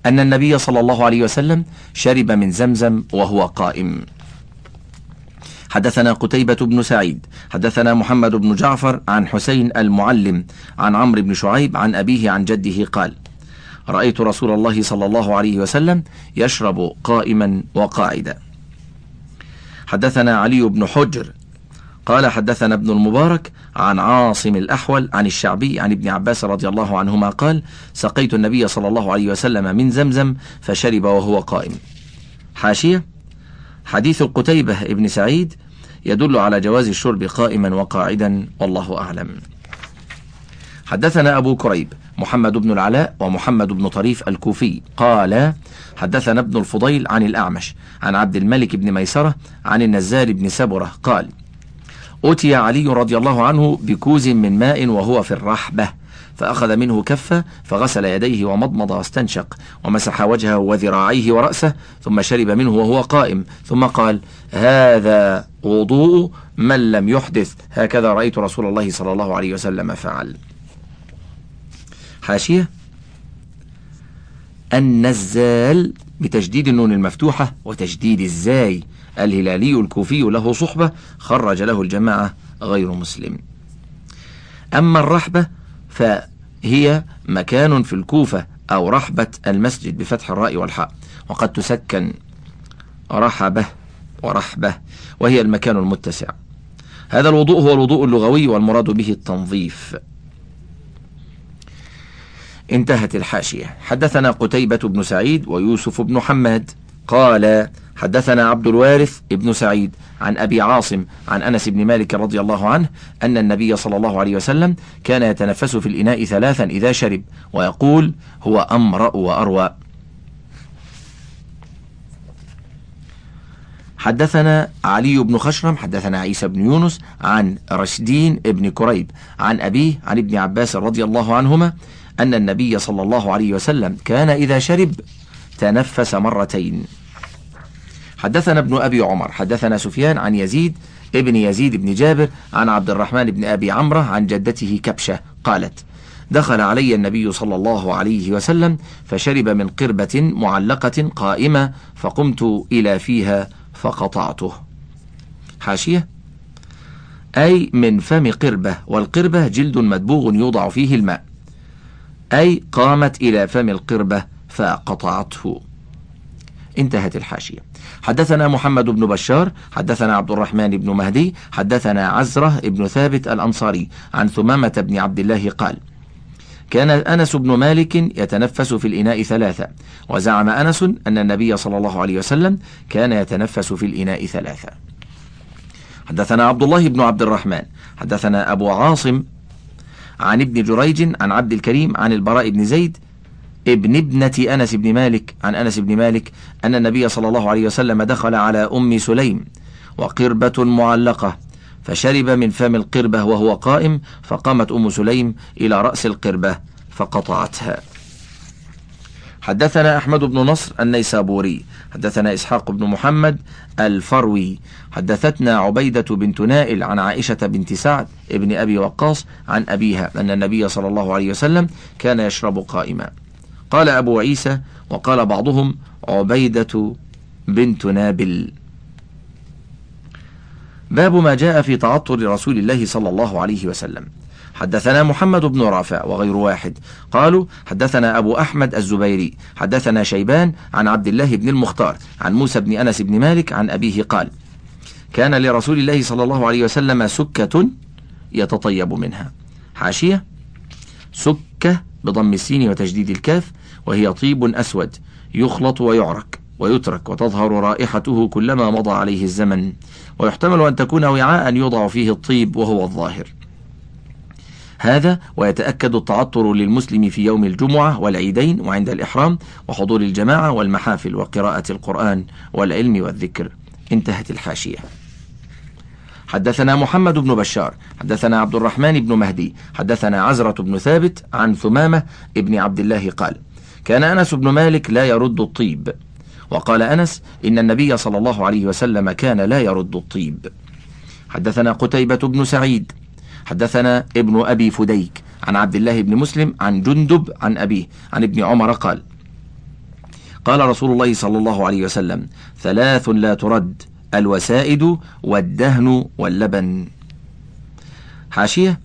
أن النبي صلى الله عليه وسلم شرب من زمزم وهو قائم. حدثنا قتيبة بن سعيد حدثنا محمد بن جعفر عن حسين المعلم عن عمرو بن شعيب عن أبيه عن جده قال رأيت رسول الله صلى الله عليه وسلم يشرب قائما وقاعدا. حدثنا علي بن حجر قال حدثنا ابن المبارك عن عاصم الأحول عن الشعبي عن ابن عباس رضي الله عنهما قال سقيت النبي صلى الله عليه وسلم من زمزم فشرب وهو قائم. حاشية حديث قتيبة ابن سعيد يدل على جواز الشرب قائما وقاعدا والله أعلم. حدثنا أبو كريب محمد بن العلاء ومحمد بن طريف الكوفي. قال حدثنا ابن الفضيل عن الأعمش عن عبد الملك بن ميسرة عن النزال بن سبرة. قال أتي علي رضي الله عنه بكوز من ماء وهو في الرحبة. فأخذ منه كفة فغسل يديه ومضمض واستنشق ومسح وجهه وذراعيه ورأسه ثم شرب منه وهو قائم ثم قال هذا وضوء من لم يحدث. هكذا رأيت رسول الله صلى الله عليه وسلم فعل. حاشية. النزال بتجديد النون المفتوحة وتجديد الزاي. الهلالي الكوفي له صحبة خرج له الجماعة غير مسلم. أما الرحبة فهي مكان في الكوفة أو رحبة المسجد بفتح الراء والحاء. وقد تسكن رحبة ورحبة وهي المكان المتسع. هذا الوضوء هو الوضوء اللغوي والمراد به التنظيف. انتهت الحاشية. حدثنا قتيبة بن سعيد ويوسف بن حماد. قال حدثنا عبد الوارث ابن سعيد عن أبي عاصم عن أنس بن مالك رضي الله عنه أن النبي صلى الله عليه وسلم كان يتنفس في الإناء ثلاثا إذا شرب ويقول هو أمرأ وأروى. حدثنا علي بن خشرم حدثنا عيسى بن يونس عن رشدين بن كريب عن أبيه عن ابن عباس رضي الله عنهما أن النبي صلى الله عليه وسلم كان إذا شرب تنفس مرتين. حدثنا ابن أبي عمر حدثنا سفيان عن يزيد ابن يزيد بن جابر عن عبد الرحمن بن أبي عمرة عن جدته كبشة قالت دخل علي النبي صلى الله عليه وسلم فشرب من قربة معلقة قائمة فقمت إلى فيها فقطعته. حاشية أي من فم قربة والقربة جلد مدبوغ يوضع فيه الماء. أي قامت إلى فم القربة فقطعته. انتهت الحاشية. حدثنا محمد بن بشار حدثنا عبد الرحمن بن مهدي حدثنا عزرة بن ثابت الأنصاري عن ثمامة بن عبد الله قال كان أنس بن مالك يتنفس في الإناء ثلاثة وزعم أنس أن النبي صلى الله عليه وسلم كان يتنفس في الإناء ثلاثة. حدثنا عبد الله بن عبد الرحمن حدثنا أبو عاصم عن ابن جريج عن عبد الكريم عن البراء بن زيد ابن ابنة أنس بن مالك عن أنس بن مالك أن النبي صلى الله عليه وسلم دخل على أم سليم وقربة معلقة فشرب من فم القربة وهو قائم فقامت أم سليم إلى رأس القربة فقطعتها. حدثنا أحمد بن نصر النيسابوري حدثنا إسحاق بن محمد الفروي حدثتنا عبيدة بنت نائل عن عائشة بنت سعد ابن أبي وقاص عن أبيها أن النبي صلى الله عليه وسلم كان يشرب قائما. قال أبو عيسى وقال بعضهم عبيدة بنت نابل. باب ما جاء في تعطر رسول الله صلى الله عليه وسلم. حدثنا محمد بن رافع وغير واحد. قالوا حدثنا أبو أحمد الزبيري. حدثنا شيبان عن عبد الله بن المختار. عن موسى بن أنس بن مالك عن أبيه قال كان لرسول الله صلى الله عليه وسلم سكة يتطيب منها. حاشية سكة بضم السين وتجديد الكاف وهي طيب أسود يخلط ويعرك ويترك وتظهر رائحته كلما مضى عليه الزمن ويحتمل أن تكون وعاء يوضع فيه الطيب وهو الظاهر. هذا ويتأكد التعطر للمسلم في يوم الجمعة والعيدين وعند الإحرام وحضور الجماعة والمحافل وقراءة القرآن والعلم والذكر. انتهت الحاشية. حدثنا محمد بن بشار حدثنا عبد الرحمن بن مهدي حدثنا عزرة بن ثابت عن ثمامة ابن عبد الله قال كان أنس بن مالك لا يرد الطيب. وقال أنس إن النبي صلى الله عليه وسلم كان لا يرد الطيب. حدثنا قتيبة بن سعيد. حدثنا ابن أبي فديك عن عبد الله بن مسلم عن جندب عن أبيه عن ابن عمر قال قال رسول الله صلى الله عليه وسلم ثلاث لا ترد الوسائد والدهن واللبن. حاشية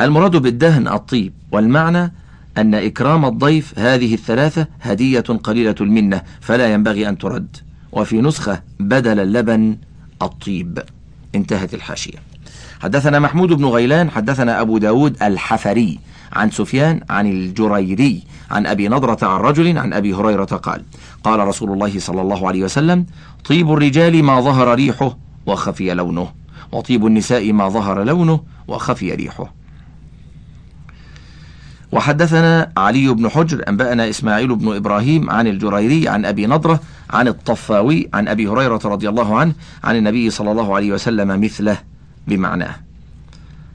المراد بالدهن الطيب والمعنى أن إكرام الضيف هذه الثلاثة هدية قليلة المنة فلا ينبغي أن ترد. وفي نسخة بدل اللبن الطيب. انتهت الحاشية. حدثنا محمود بن غيلان حدثنا أبو داود الحفري عن سفيان عن الجريري عن أبي نضرة عن رجل عن أبي هريرة قال قال رسول الله صلى الله عليه وسلم طيب الرجال ما ظهر ريحه وخفي لونه وطيب النساء ما ظهر لونه وخفي ريحه. وحدثنا علي بن حجر أنبأنا إسماعيل بن إبراهيم عن الجريري عن أبي نضرة عن الطفاوي عن أبي هريرة رضي الله عنه عن النبي صلى الله عليه وسلم مثله بمعناه.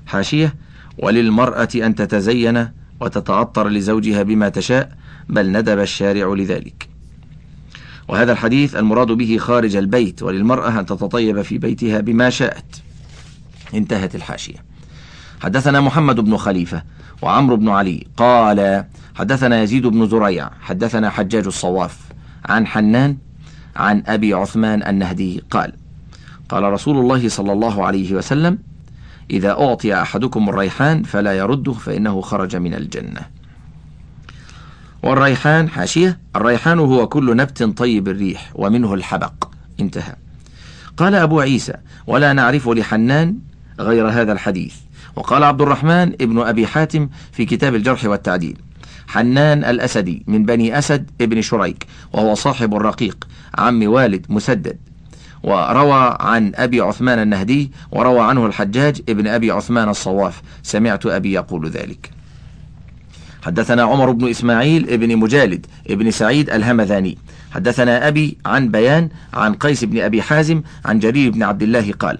حاشية وللمرأة أن تتزين وتتعطر لزوجها بما تشاء بل ندب الشارع لذلك. وهذا الحديث المراد به خارج البيت وللمرأة أن تتطيب في بيتها بما شاءت. انتهت الحاشية. حدثنا محمد بن خليفة وعمرو بن علي. قال حدثنا يزيد بن زريع حدثنا حجاج الصواف عن حنان عن أبي عثمان النهدي. قال قال رسول الله صلى الله عليه وسلم إذا أعطي أحدكم الريحان فلا يرده فإنه خرج من الجنة. والريحان حاشية. الريحان هو كل نبت طيب الريح ومنه الحبق. انتهى. قال أبو عيسى ولا نعرف لحنان غير هذا الحديث. وقال عبد الرحمن ابن أبي حاتم في كتاب الجرح والتعديل. حنان الأسدي من بني أسد ابن شريك وهو صاحب الرقيق عم والد مسدد. وروى عن أبي عثمان النهدي وروى عنه الحجاج ابن أبي عثمان الصواف. سمعت أبي يقول ذلك. حدثنا عمر بن إسماعيل ابن مجالد ابن سعيد الهمذاني. حدثنا أبي عن بيان عن قيس بن أبي حازم عن جرير بن عبد الله قال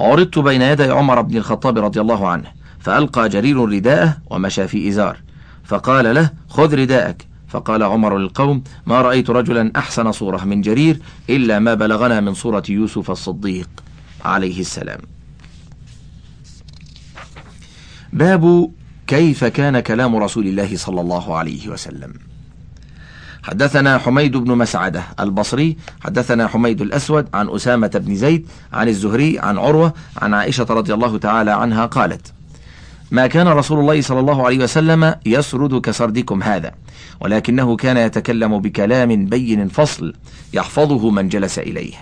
عرضت بين يدي عمر بن الخطاب رضي الله عنه فألقى جرير رداءه ومشى في إزار. فقال له خذ رداءك. فقال عمر للقوم ما رأيت رجلا أحسن صورة من جرير إلا ما بلغنا من صورة يوسف الصديق. عليه السلام. باب كيف كان كلام رسول الله صلى الله عليه وسلم. حدثنا حميد بن مسعدة البصري حدثنا حميد الأسود عن أسامة بن زيد عن الزهري عن عروة عن عائشة رضي الله تعالى عنها قالت ما كان رسول الله صلى الله عليه وسلم يسرد كسردكم هذا ولكنه كان يتكلم بكلام بين فصل يحفظه من جلس إليه.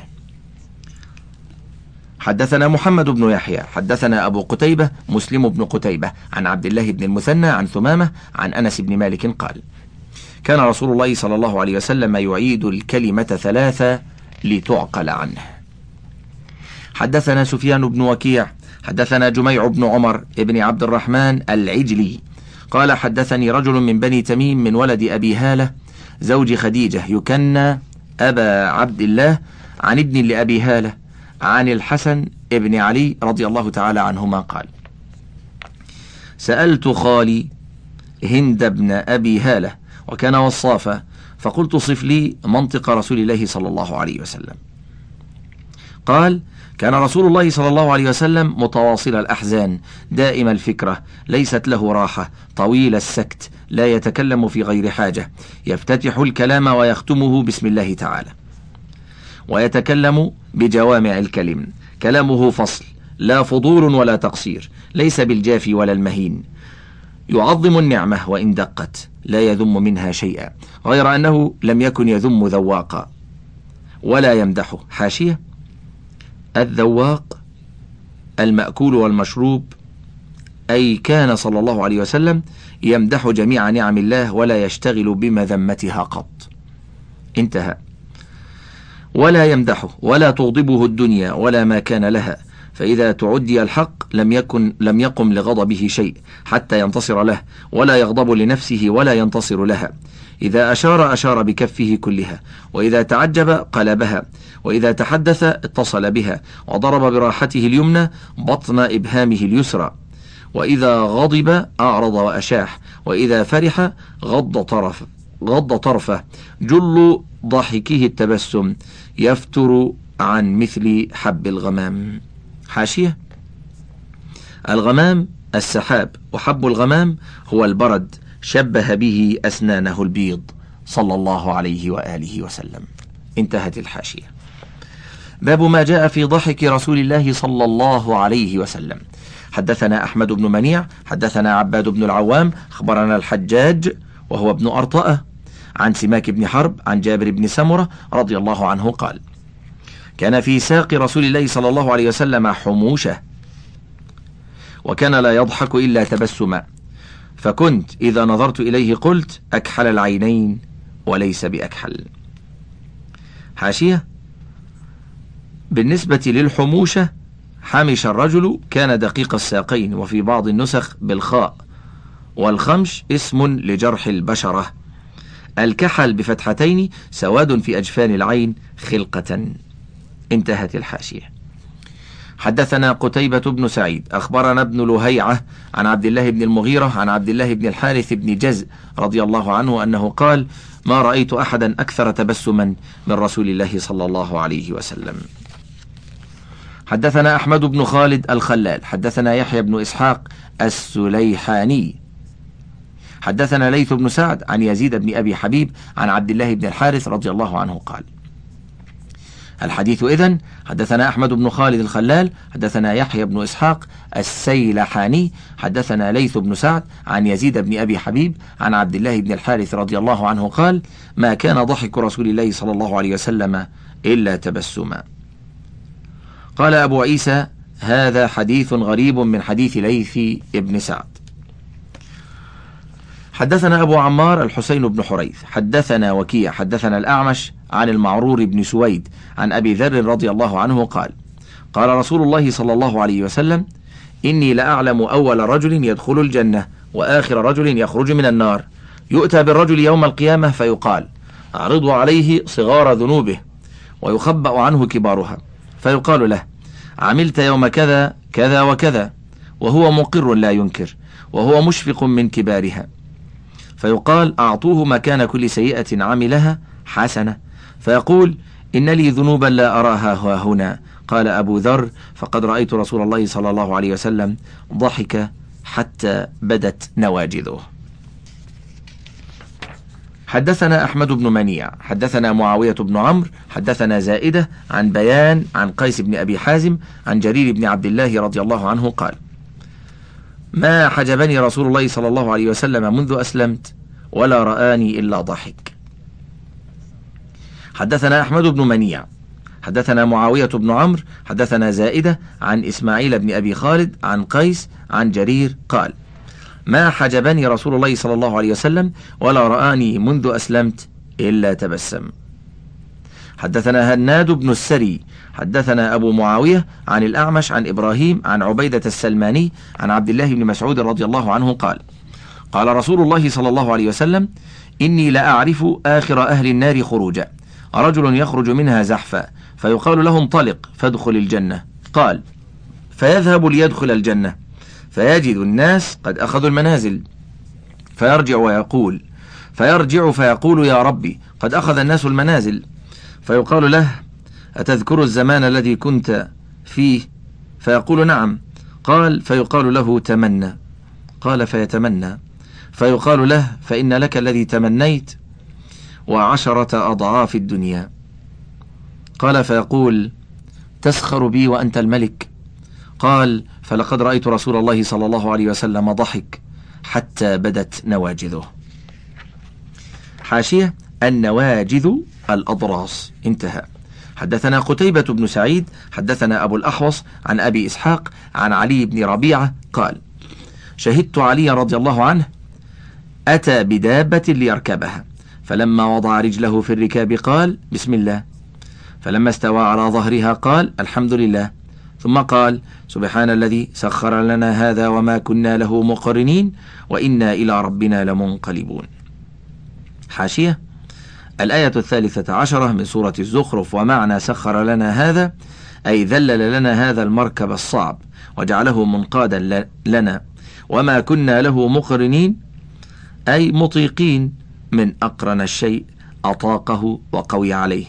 حدثنا محمد بن يحيى حدثنا أبو قتيبة مسلم بن قتيبة عن عبد الله بن المثنى عن ثمامة عن أنس بن مالك قال كان رسول الله صلى الله عليه وسلم يعيد الكلمة ثلاثة لتعقل عنه. حدثنا سفيان بن وكيع حدثنا جميع بن عمر بن عبد الرحمن العجلي. قال حدثني رجل من بني تميم من ولد أبي هالة زوج خديجة يكنى أبا عبد الله عن ابن لأبي هالة عن الحسن ابن علي رضي الله تعالى عنهما قال سألت خالي هند بن أبي هالة وكان وصافا. فقلت صف لي منطق رسول الله صلى الله عليه وسلم. قال كان رسول الله صلى الله عليه وسلم متواصل الأحزان دائم الفكرة ليست له راحة طويل السكت لا يتكلم في غير حاجة يفتتح الكلام ويختمه بسم الله تعالى. ويتكلم بجوامع الكلم كلامه فصل لا فضول ولا تقصير ليس بالجافي ولا المهين. يعظم النعمة وإن دقت لا يذم منها شيئا غير أنه لم يكن يذم ذواقا ولا يمدحه حاشية. الذواق المأكول والمشروب أي كان صلى الله عليه وسلم يمدح جميع نعم الله ولا يشتغل بمذمتها قط. انتهى. ولا يمدحه ولا تغضبه الدنيا ولا ما كان لها فإذا تعدي الحق لم يكن لم يقم لغضبه شيء حتى ينتصر له ولا يغضب لنفسه ولا ينتصر لها. إذا أشار أشار بكفه كلها. وإذا تعجب قلبها. وإذا تحدث اتصل بها. وضرب براحته اليمنى بطن إبهامه اليسرى. وإذا غضب أعرض وأشاح. وإذا فرح غض طرف غض طرفه. جل ضحكه التبسم. يفتر عن مثل حب الغمام. حاشية. الغمام السحاب وحب الغمام هو البرد شبه به أسنانه البيض صلى الله عليه وآله وسلم. انتهت الحاشية. باب ما جاء في ضحك رسول الله صلى الله عليه وسلم. حدثنا أحمد بن منيع حدثنا عباد بن العوام أخبرنا الحجاج وهو ابن أرطأة عن سماك بن حرب عن جابر بن سمرة رضي الله عنه قال كان في ساق رسول الله صلى الله عليه وسلم حموشة وكان لا يضحك إلا تبسما. فكنت إذا نظرت إليه قلت أكحل العينين وليس بأكحل. حاشية. بالنسبة للحموشة حمش الرجل كان دقيق الساقين وفي بعض النسخ بالخاء. والخمش اسم لجرح البشرة. الكحل بفتحتين سواد في أجفان العين خلقة. انتهت الحاشية. حدثنا قتيبة بن سعيد أخبرنا ابن لهيعة عن عبد الله بن المغيرة عن عبد الله بن الحارث بن جز رضي الله عنه أنه قال ما رأيت أحدا أكثر تبسما من رسول الله صلى الله عليه وسلم. حدثنا أحمد بن خالد الخلال حدثنا يحيى بن إسحاق السليحاني. حدثنا ليث بن سعد عن يزيد بن أبي حبيب عن عبد الله بن الحارث رضي الله عنه قال الحديث إذن حدثنا أحمد بن خالد الخلال حدثنا يحيى بن إسحاق السيلحاني حدثنا ليث بن سعد عن يزيد بن أبي حبيب عن عبد الله بن الحارث رضي الله عنه قال ما كان ضحك رسول الله صلى الله عليه وسلم إلا تبسما. قال أبو عيسى هذا حديث غريب من حديث ليث بن سعد. حدثنا أبو عمار الحسين بن حريث حدثنا وكيع حدثنا الأعمش عن المعرور بن سويد عن أبي ذر رضي الله عنه قال قال رسول الله صلى الله عليه وسلم إني لأعلم أول رجل يدخل الجنة وآخر رجل يخرج من النار. يؤتى بالرجل يوم القيامة فيقال أعرضوا عليه صغار ذنوبه ويخبأ عنه كبارها. فيقال له عملت يوم كذا كذا وكذا وهو مقر لا ينكر وهو مشفق من كبارها. فيقال أعطوه مكان كل سيئة عملها حسنة. فيقول إن لي ذنوبا لا أراها هنا. قال أبو ذر فقد رأيت رسول الله صلى الله عليه وسلم ضحك حتى بدت نواجذه. حدثنا أحمد بن منيع حدثنا معاوية بن عمرو حدثنا زائدة عن بيان عن قيس بن أبي حازم عن جرير بن عبد الله رضي الله عنه قال ما حجبني رسول الله صلى الله عليه وسلم منذ أسلمت ولا رآني إلا ضحك. حدثنا أحمد بن منيع حدثنا معاوية بن عمرو حدثنا زائدة عن إسماعيل بن أبي خالد عن قيس عن جرير قال ما حجبني رسول الله صلى الله عليه وسلم ولا رآني منذ أسلمت إلا تبسم. حدثنا هناد بن السري حدثنا أبو معاوية عن الأعمش عن إبراهيم عن عبيدة السلماني عن عبد الله بن مسعود رضي الله عنه قال قال رسول الله صلى الله عليه وسلم إني لأعرف آخر أهل النار خروجا. رجل يخرج منها زحفا فيقال له انطلق فادخل الجنة. قال فيذهب ليدخل الجنة. فيجد الناس قد أخذوا المنازل. فيرجع ويقول فيرجع فيقول يا ربي قد أخذ الناس المنازل. فيقال له أتذكر الزمان الذي كنت فيه؟ فيقول نعم. قال فيقال له تمنى. قال فيتمنى. فيقال له فإن لك الذي تمنيت. وعشرة أضعاف الدنيا. قال فيقول تسخر بي وأنت الملك. قال فلقد رأيت رسول الله صلى الله عليه وسلم ضحك حتى بدت نواجذه. حاشية النواجذ الأضراس. انتهى. حدثنا قتيبة بن سعيد حدثنا أبو الأحوص عن أبي إسحاق عن علي بن ربيعة قال شهدت علي رضي الله عنه أتى بدابة ليركبها. فلما وضع رجله في الركاب قال بسم الله. فلما استوى على ظهرها قال الحمد لله. ثم قال سبحان الذي سخر لنا هذا وما كنا له مقرنين وإنا إلى ربنا لمنقلبون. حاشية. الآية الثالثة عشرة من سورة الزخرف ومعنى سخر لنا هذا أي ذلل لنا هذا المركب الصعب وجعله منقادا لنا. وما كنا له مقرنين أي مطيقين. من أقرن الشيء أطاقه وقوي عليه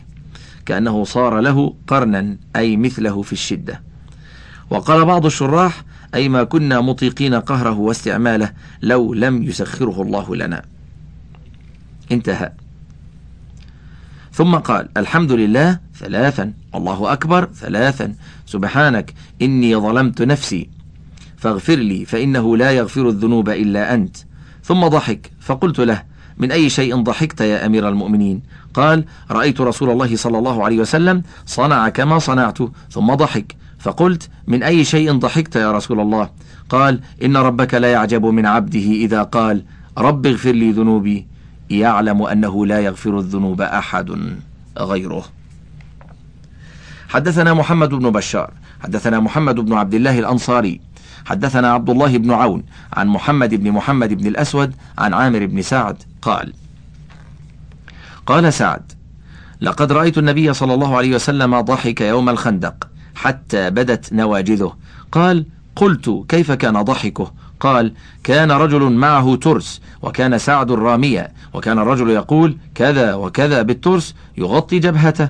كأنه صار له قرنا أي مثله في الشدة. وقال بعض الشراح أي ما كنا مطيقين قهره واستعماله لو لم يسخره الله لنا. انتهى. ثم قال الحمد لله ثلاثا الله أكبر ثلاثا سبحانك إني ظلمت نفسي فاغفر لي فإنه لا يغفر الذنوب إلا أنت. ثم ضحك فقلت له من أي شيء ضحكت يا أمير المؤمنين؟ قال رأيت رسول الله صلى الله عليه وسلم صنع كما صنعت ثم ضحك. فقلت من أي شيء ضحكت يا رسول الله؟ قال إن ربك لا يعجب من عبده إذا قال رب اغفر لي ذنوبي. يعلم أنه لا يغفر الذنوب أحد غيره. حدثنا محمد بن بشار حدثنا محمد بن عبد الله الأنصاري حدثنا عبد الله بن عون عن محمد بن محمد بن الأسود عن عامر بن سعد قال قال سعد لقد رأيت النبي صلى الله عليه وسلم ضحك يوم الخندق حتى بدت نواجذه. قال قلت كيف كان ضحكه؟ قال كان رجل معه ترس وكان سعد راميا وكان الرجل يقول كذا وكذا بالترس يغطي جبهته.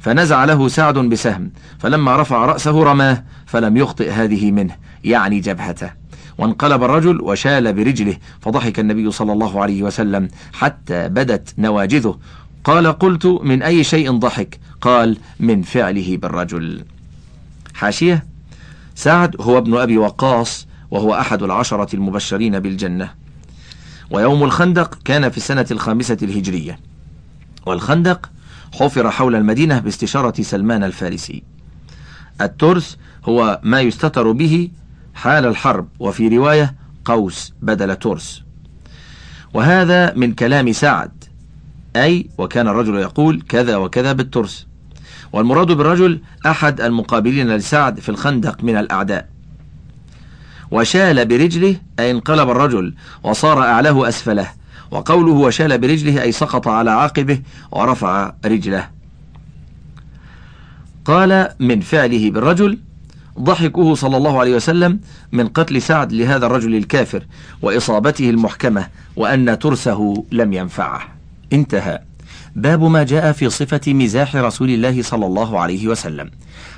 فنزع له سعد بسهم فلما رفع رأسه رماه فلم يخطئ هذه منه يعني جبهته. وانقلب الرجل وشال برجله فضحك النبي صلى الله عليه وسلم حتى بدت نواجذه. قال قلت من أي شيء ضحك؟ قال من فعله بالرجل. حاشية سعد هو ابن أبي وقاص وهو أحد العشرة المبشرين بالجنة. ويوم الخندق كان في السنة الخامسة الهجرية. والخندق حفر حول المدينة باستشارة سلمان الفارسي. الترس هو ما يستتر به حال الحرب وفي رواية قوس بدل ترس. وهذا من كلام سعد. أي وكان الرجل يقول كذا وكذا بالترس. والمراد بالرجل أحد المقابلين لسعد في الخندق من الأعداء. وشال برجله أي انقلب الرجل وصار أعلاه أسفله. وقوله وشال برجله أي سقط على عاقبه ورفع رجله. قال من فعله بالرجل ضحكه صلى الله عليه وسلم من قتل سعد لهذا الرجل الكافر وإصابته المحكمة وأن ترسه لم ينفعه. انتهى. باب ما جاء في صفة مزاح رسول الله صلى الله عليه وسلم.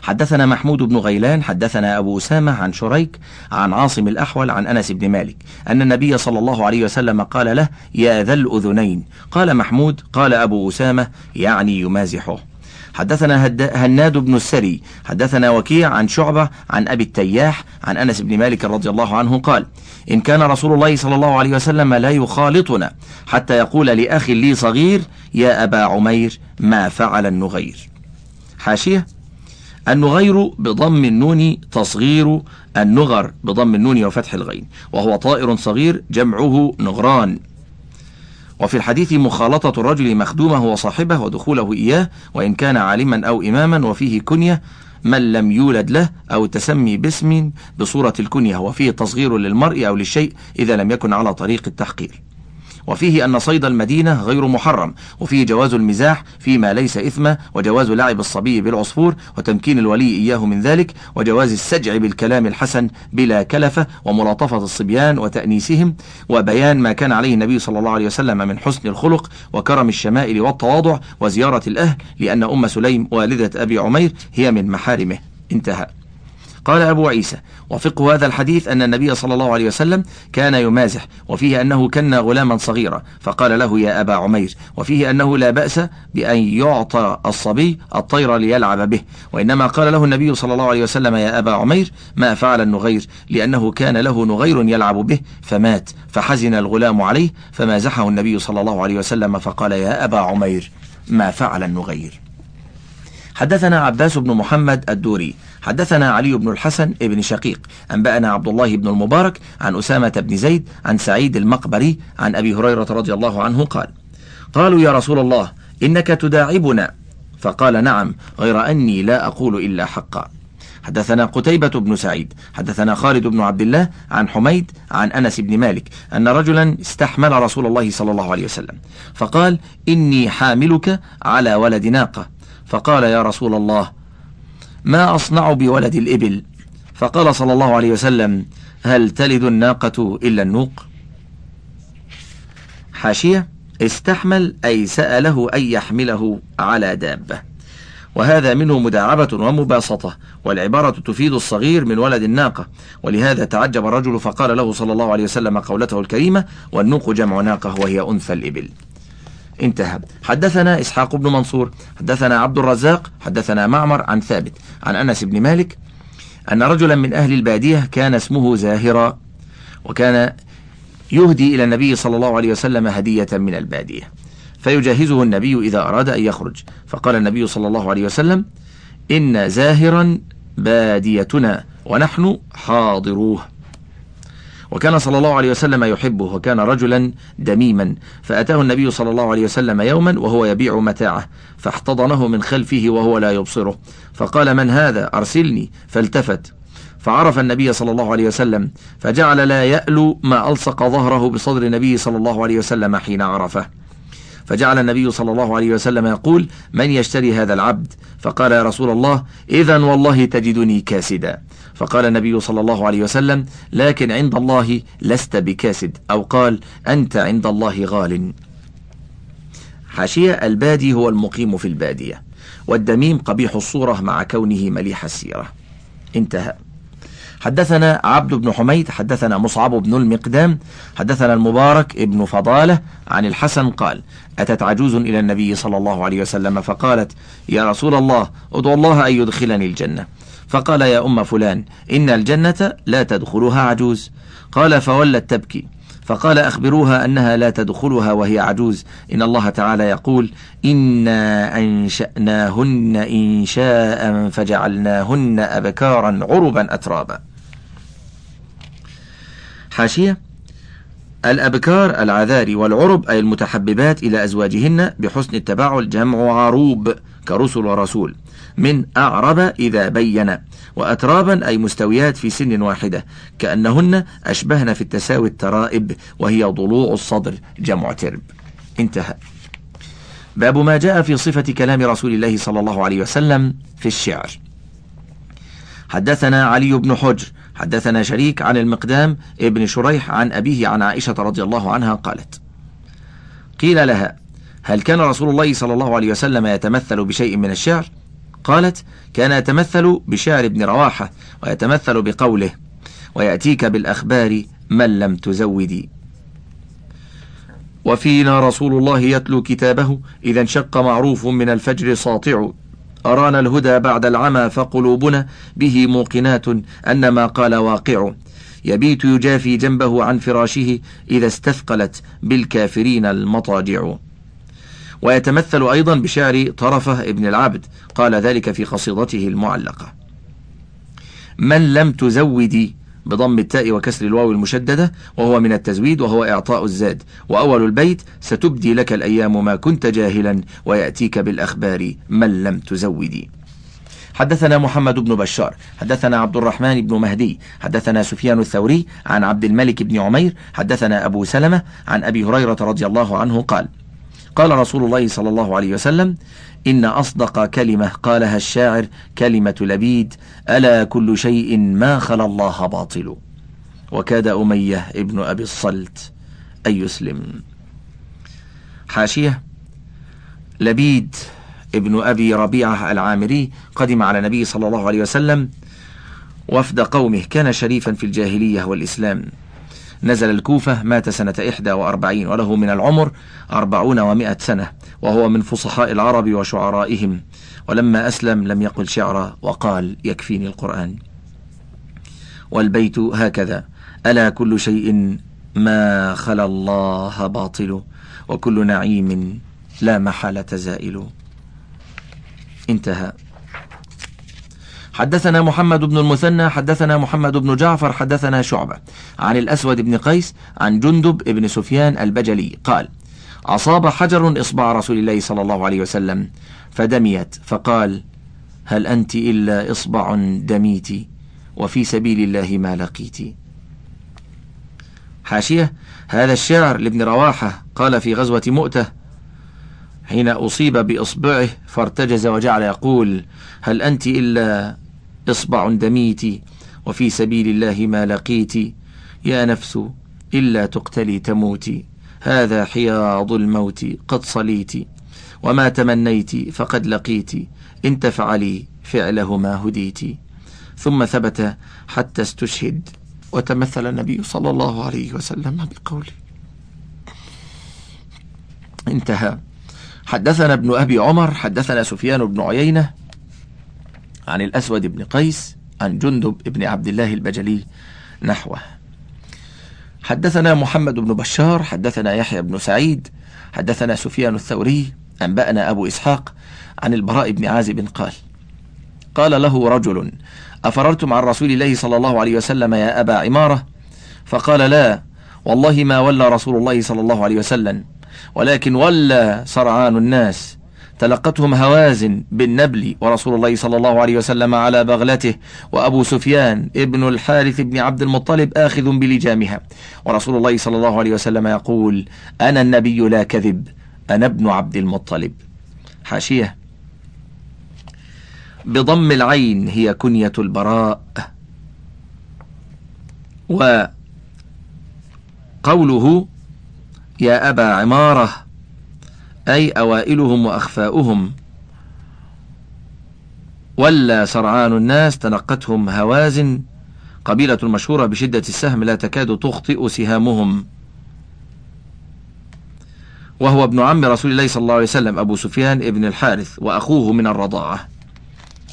حدثنا محمود بن غيلان حدثنا أبو أسامة عن شريك عن عاصم الأحول عن أنس بن مالك أن النبي صلى الله عليه وسلم قال له يا ذا الأذنين. قال محمود قال أبو أسامة يعني يمازحه. حدثنا هناد بن السري حدثنا وكيع عن شعبة عن أبي التياح عن أنس بن مالك رضي الله عنه قال إن كان رسول الله صلى الله عليه وسلم لا يخالطنا حتى يقول لأخي لي صغير يا أبا عمير ما فعل النغير. حاشية النغير بضم النون تصغير النغر بضم النون وفتح الغين وهو طائر صغير جمعه نغران. وفي الحديث مخالطة الرجل مخدومه وصاحبه ودخوله إياه وإن كان عالما أو إماما وفيه كنية من لم يولد له أو التسمي باسم بصورة الكنية وفيه تصغير للمرء أو للشيء إذا لم يكن على طريق التحقير. وفيه أن صيد المدينة غير محرم وفيه جواز المزاح فيما ليس إثما وجواز لعب الصبي بالعصفور وتمكين الولي إياه من ذلك وجواز السجع بالكلام الحسن بلا كلفة وملاطفة الصبيان وتأنيسهم وبيان ما كان عليه النبي صلى الله عليه وسلم من حسن الخلق وكرم الشمائل والتواضع وزيارة الأهل لأن أم سليم والدة أبي عمير هي من محارمه. انتهى. قال أبو عيسى وفقه هذا الحديث أن النبي صلى الله عليه وسلم كان يمازح وفيه أنه كان غلاما صغيرا فقال له يا أبا عمير. وفيه أنه لا بأس بأن يعطى الصبي الطير ليلعب به. وإنما قال له النبي صلى الله عليه وسلم يا أبا عمير ما فعل النغير؟ لأنه كان له نغير يلعب به فمات فحزن الغلام عليه فمازحه النبي صلى الله عليه وسلم فقال يا أبا عمير ما فعل النغير؟ حدثنا عباس بن محمد الدوري. حدثنا علي بن الحسن بن شقيق أنبأنا عبد الله بن المبارك عن أسامة بن زيد عن سعيد المقبري عن أبي هريرة رضي الله عنه قال قالوا يا رسول الله إنك تداعبنا. فقال نعم غير أني لا أقول إلا حقا. حدثنا قتيبة بن سعيد حدثنا خالد بن عبد الله عن حميد عن أنس بن مالك أن رجلا استحمل رسول الله صلى الله عليه وسلم فقال إني حاملك على ولد ناقة. فقال يا رسول الله ما أصنع بولد الإبل؟ فقال صلى الله عليه وسلم هل تلد الناقة إلا النوق؟ حاشية استحمل أي سأله أن يحمله على دابة. وهذا منه مداعبة ومباسطة والعبارة تفيد الصغير من ولد الناقة. ولهذا تعجب الرجل فقال له صلى الله عليه وسلم قولته الكريمة والنوق جمع ناقة وهي أنثى الإبل. انتهى. حدثنا إسحاق بن منصور حدثنا عبد الرزاق حدثنا معمر عن ثابت عن أنس بن مالك أن رجلا من أهل البادية كان اسمه زاهرا وكان يهدي إلى النبي صلى الله عليه وسلم هدية من البادية فيجهزه النبي إذا أراد أن يخرج. فقال النبي صلى الله عليه وسلم إن زاهرا باديتنا ونحن حاضروه. وكان صلى الله عليه وسلم يحبه وكان رجلا دميما. فأتاه النبي صلى الله عليه وسلم يوما وهو يبيع متاعه فاحتضنه من خلفه وهو لا يبصره. فقال من هذا؟ أرسلني. فالتفت. فعرف النبي صلى الله عليه وسلم فجعل لا يألو ما ألصق ظهره بصدر النبي صلى الله عليه وسلم حين عرفه. فجعل النبي صلى الله عليه وسلم يقول من يشتري هذا العبد؟ فقال يا رسول الله إذا والله تجدني كاسدا. فقال النبي صلى الله عليه وسلم لكن عند الله لست بكاسد. أو قال أنت عند الله غال. حاشية البادي هو المقيم في البادية والدميم قبيح الصورة مع كونه مليح السيرة. انتهى. حدثنا عبد بن حميد حدثنا مصعب بن المقدام حدثنا المبارك ابن فضالة عن الحسن قال أتت عجوز إلى النبي صلى الله عليه وسلم فقالت يا رسول الله ادعو الله أن يدخلني الجنة. فقال يا أم فلان إن الجنة لا تدخلها عجوز. قال فولت تبكي. فقال أخبروها أنها لا تدخلها وهي عجوز. إن الله تعالى يقول إنا أنشأناهن إنشاء فجعلناهن أبكارا عربا أترابا. حاشية. الأبكار العذاري والعرب أي المتحببات إلى أزواجهن بحسن التباعل جمع عروب كرسل ورسول. من أعرب إذا بين. وأترابا أي مستويات في سن واحدة. كأنهن أشبهن في التساوي الترائب وهي ضلوع الصدر جمع ترب. انتهى. باب ما جاء في صفة كلام رسول الله صلى الله عليه وسلم في الشعر. حدثنا علي بن حجر حدثنا شريك عن المقدام ابن شريح عن أبيه عن عائشة رضي الله عنها قالت قيل لها هل كان رسول الله صلى الله عليه وسلم يتمثل بشيء من الشعر؟ قالت كان يتمثل بشعر ابن رواحة ويتمثل بقوله ويأتيك بالأخبار من لم تزودي وفينا رسول الله يتلو كتابه إذا انشق معروف من الفجر ساطع أرانا الهدى بعد العمى فقلوبنا به موقنات أن ما قال واقع. يبيت يجافي جنبه عن فراشه إذا استثقلت بالكافرين المضاجع. ويتمثل أيضا بشعر طرفة ابن العبد قال ذلك في قصيدته المعلقة. من لم تزودي بضم التاء وكسر الواو المشددة وهو من التزويد وهو إعطاء الزاد. وأول البيت ستبدي لك الأيام ما كنت جاهلا ويأتيك بالأخبار من لم تزودي حدثنا محمد بن بشار حدثنا عبد الرحمن بن مهدي حدثنا سفيان الثوري عن عبد الملك بن عمير حدثنا أبو سلمة عن أبي هريرة رضي الله عنه قال قال رسول الله صلى الله عليه وسلم إن أصدق كلمة قالها الشاعر كلمة لبيد ألا كل شيء ما خلا الله باطل. وكاد أمية ابن أبي الصلت أن يسلم. حاشية لبيد ابن أبي ربيعة العامري قدم على النبي صلى الله عليه وسلم وفد قومه كان شريفا في الجاهلية والإسلام. نزل الكوفة مات سنة إحدى وأربعين وله من العمر أربعون ومائة سنة وهو من فصحاء العرب وشعرائهم. ولما أسلم لم يقل شعرا وقال يكفيني القرآن. والبيت هكذا. ألا كل شيء ما خلا الله باطل وكل نعيم لا محالة زائل. انتهى. حدثنا محمد بن المثنى حدثنا محمد بن جعفر حدثنا شعبة. عن الأسود بن قيس عن جندب بن سفيان البجلي قال أصاب حجر إصبع رسول الله صلى الله عليه وسلم فدميت فقال هل أنت إلا إصبع دميت وفي سبيل الله ما لقيت. حاشية هذا الشعر لابن رواحة قال في غزوة مؤتة حين أصيب بإصبعه فارتجز وجعل يقول هل أنت إلا إصبع دميت وفي سبيل الله ما لقيت. يا نفس إلا تقتلي تموتي هذا حياض الموت قد صليت. وما تمنيت فقد لقيت. إن تفعلي فعله ما هديت. ثم ثبت حتى استشهد. وتمثل النبي صلى الله عليه وسلم بقوله. انتهى. حدثنا ابن أبي عمر حدثنا سفيان بن عيينة عن الأسود بن قيس عن جندب بن عبد الله البجلي نحوه. حدثنا محمد بن بشار حدثنا يحيى بن سعيد حدثنا سفيان الثوري أنبأنا أبو إسحاق عن البراء بن عازب قال قال له رجل أفررتم عن رسول الله صلى الله عليه وسلم يا أبا عمارة؟ فقال لا والله ما ولى رسول الله صلى الله عليه وسلم ولكن ولى سرعان الناس. تلقتهم هوازن بالنبل ورسول الله صلى الله عليه وسلم على بغلته وأبو سفيان ابن الحارث بن عبد المطلب آخذ بلجامها. ورسول الله صلى الله عليه وسلم يقول أنا النبي لا كذب أنا ابن عبد المطلب. حاشية. بضم العين هي كنية البراء. وقوله يا أبا عمارة. أي أوائلهم وأخفاؤهم. ولا سرعان الناس تنقتهم هوازن. قبيلة المشهورة بشدة السهم لا تكاد تخطئ سهامهم. وهو ابن عم رسول الله صلى الله عليه وسلم أبو سفيان ابن الحارث وأخوه من الرضاعة.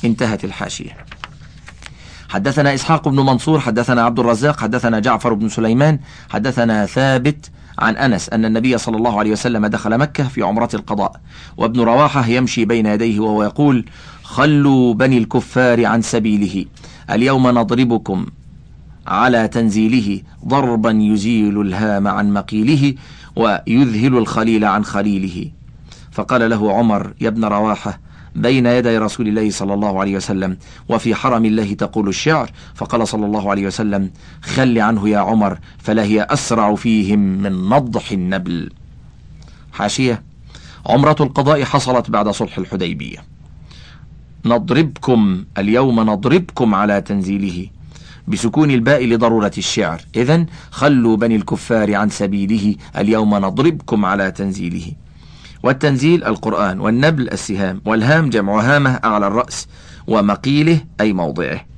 انتهت الحاشية. حدثنا إسحاق بن منصور حدثنا عبد الرزاق حدثنا جعفر بن سليمان حدثنا ثابت عن أنس أن النبي صلى الله عليه وسلم دخل مكة في عمرة القضاء وابن رواحة يمشي بين يديه وهو يقول خلوا بني الكفار عن سبيله اليوم نضربكم على تنزيله ضربا يزيل الهام عن مقيله ويذهل الخليل عن خليله. فقال له عمر يا ابن رواحة بين يدي رسول الله صلى الله عليه وسلم وفي حرم الله تقول الشعر فقال صلى الله عليه وسلم خل عنه يا عمر فلا هي أسرع فيهم من نضح النبل. حاشية عمرة القضاء حصلت بعد صلح الحديبية. نضربكم اليوم نضربكم على تنزيله. بسكون الباء لضرورة الشعر. إذا خلوا بني الكفار عن سبيله اليوم نضربكم على تنزيله. والتنزيل القرآن والنبل السهام والهام جمع هامة أعلى الرأس ومقيله أي موضعه.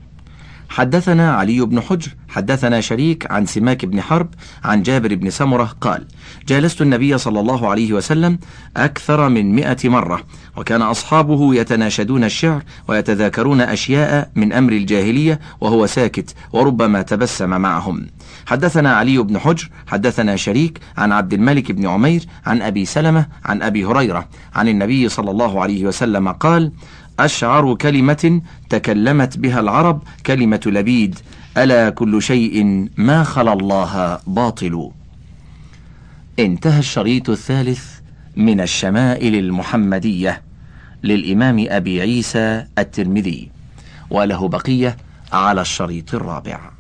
حدثنا علي بن حجر حدثنا شريك عن سماك بن حرب عن جابر بن سمرة قال جالست النبي صلى الله عليه وسلم أكثر من مئة مرة وكان أصحابه يتناشدون الشعر ويتذاكرون أشياء من أمر الجاهلية وهو ساكت وربما تبسم معهم. حدثنا علي بن حجر حدثنا شريك عن عبد الملك بن عمير عن أبي سلمة عن أبي هريرة عن النبي صلى الله عليه وسلم قال أشعر كلمة تكلمت بها العرب كلمة لبيد ألا كل شيء ما خلا الله باطل. انتهى الشريط الثالث من الشمائل المحمدية للإمام أبي عيسى الترمذي وله بقية على الشريط الرابع.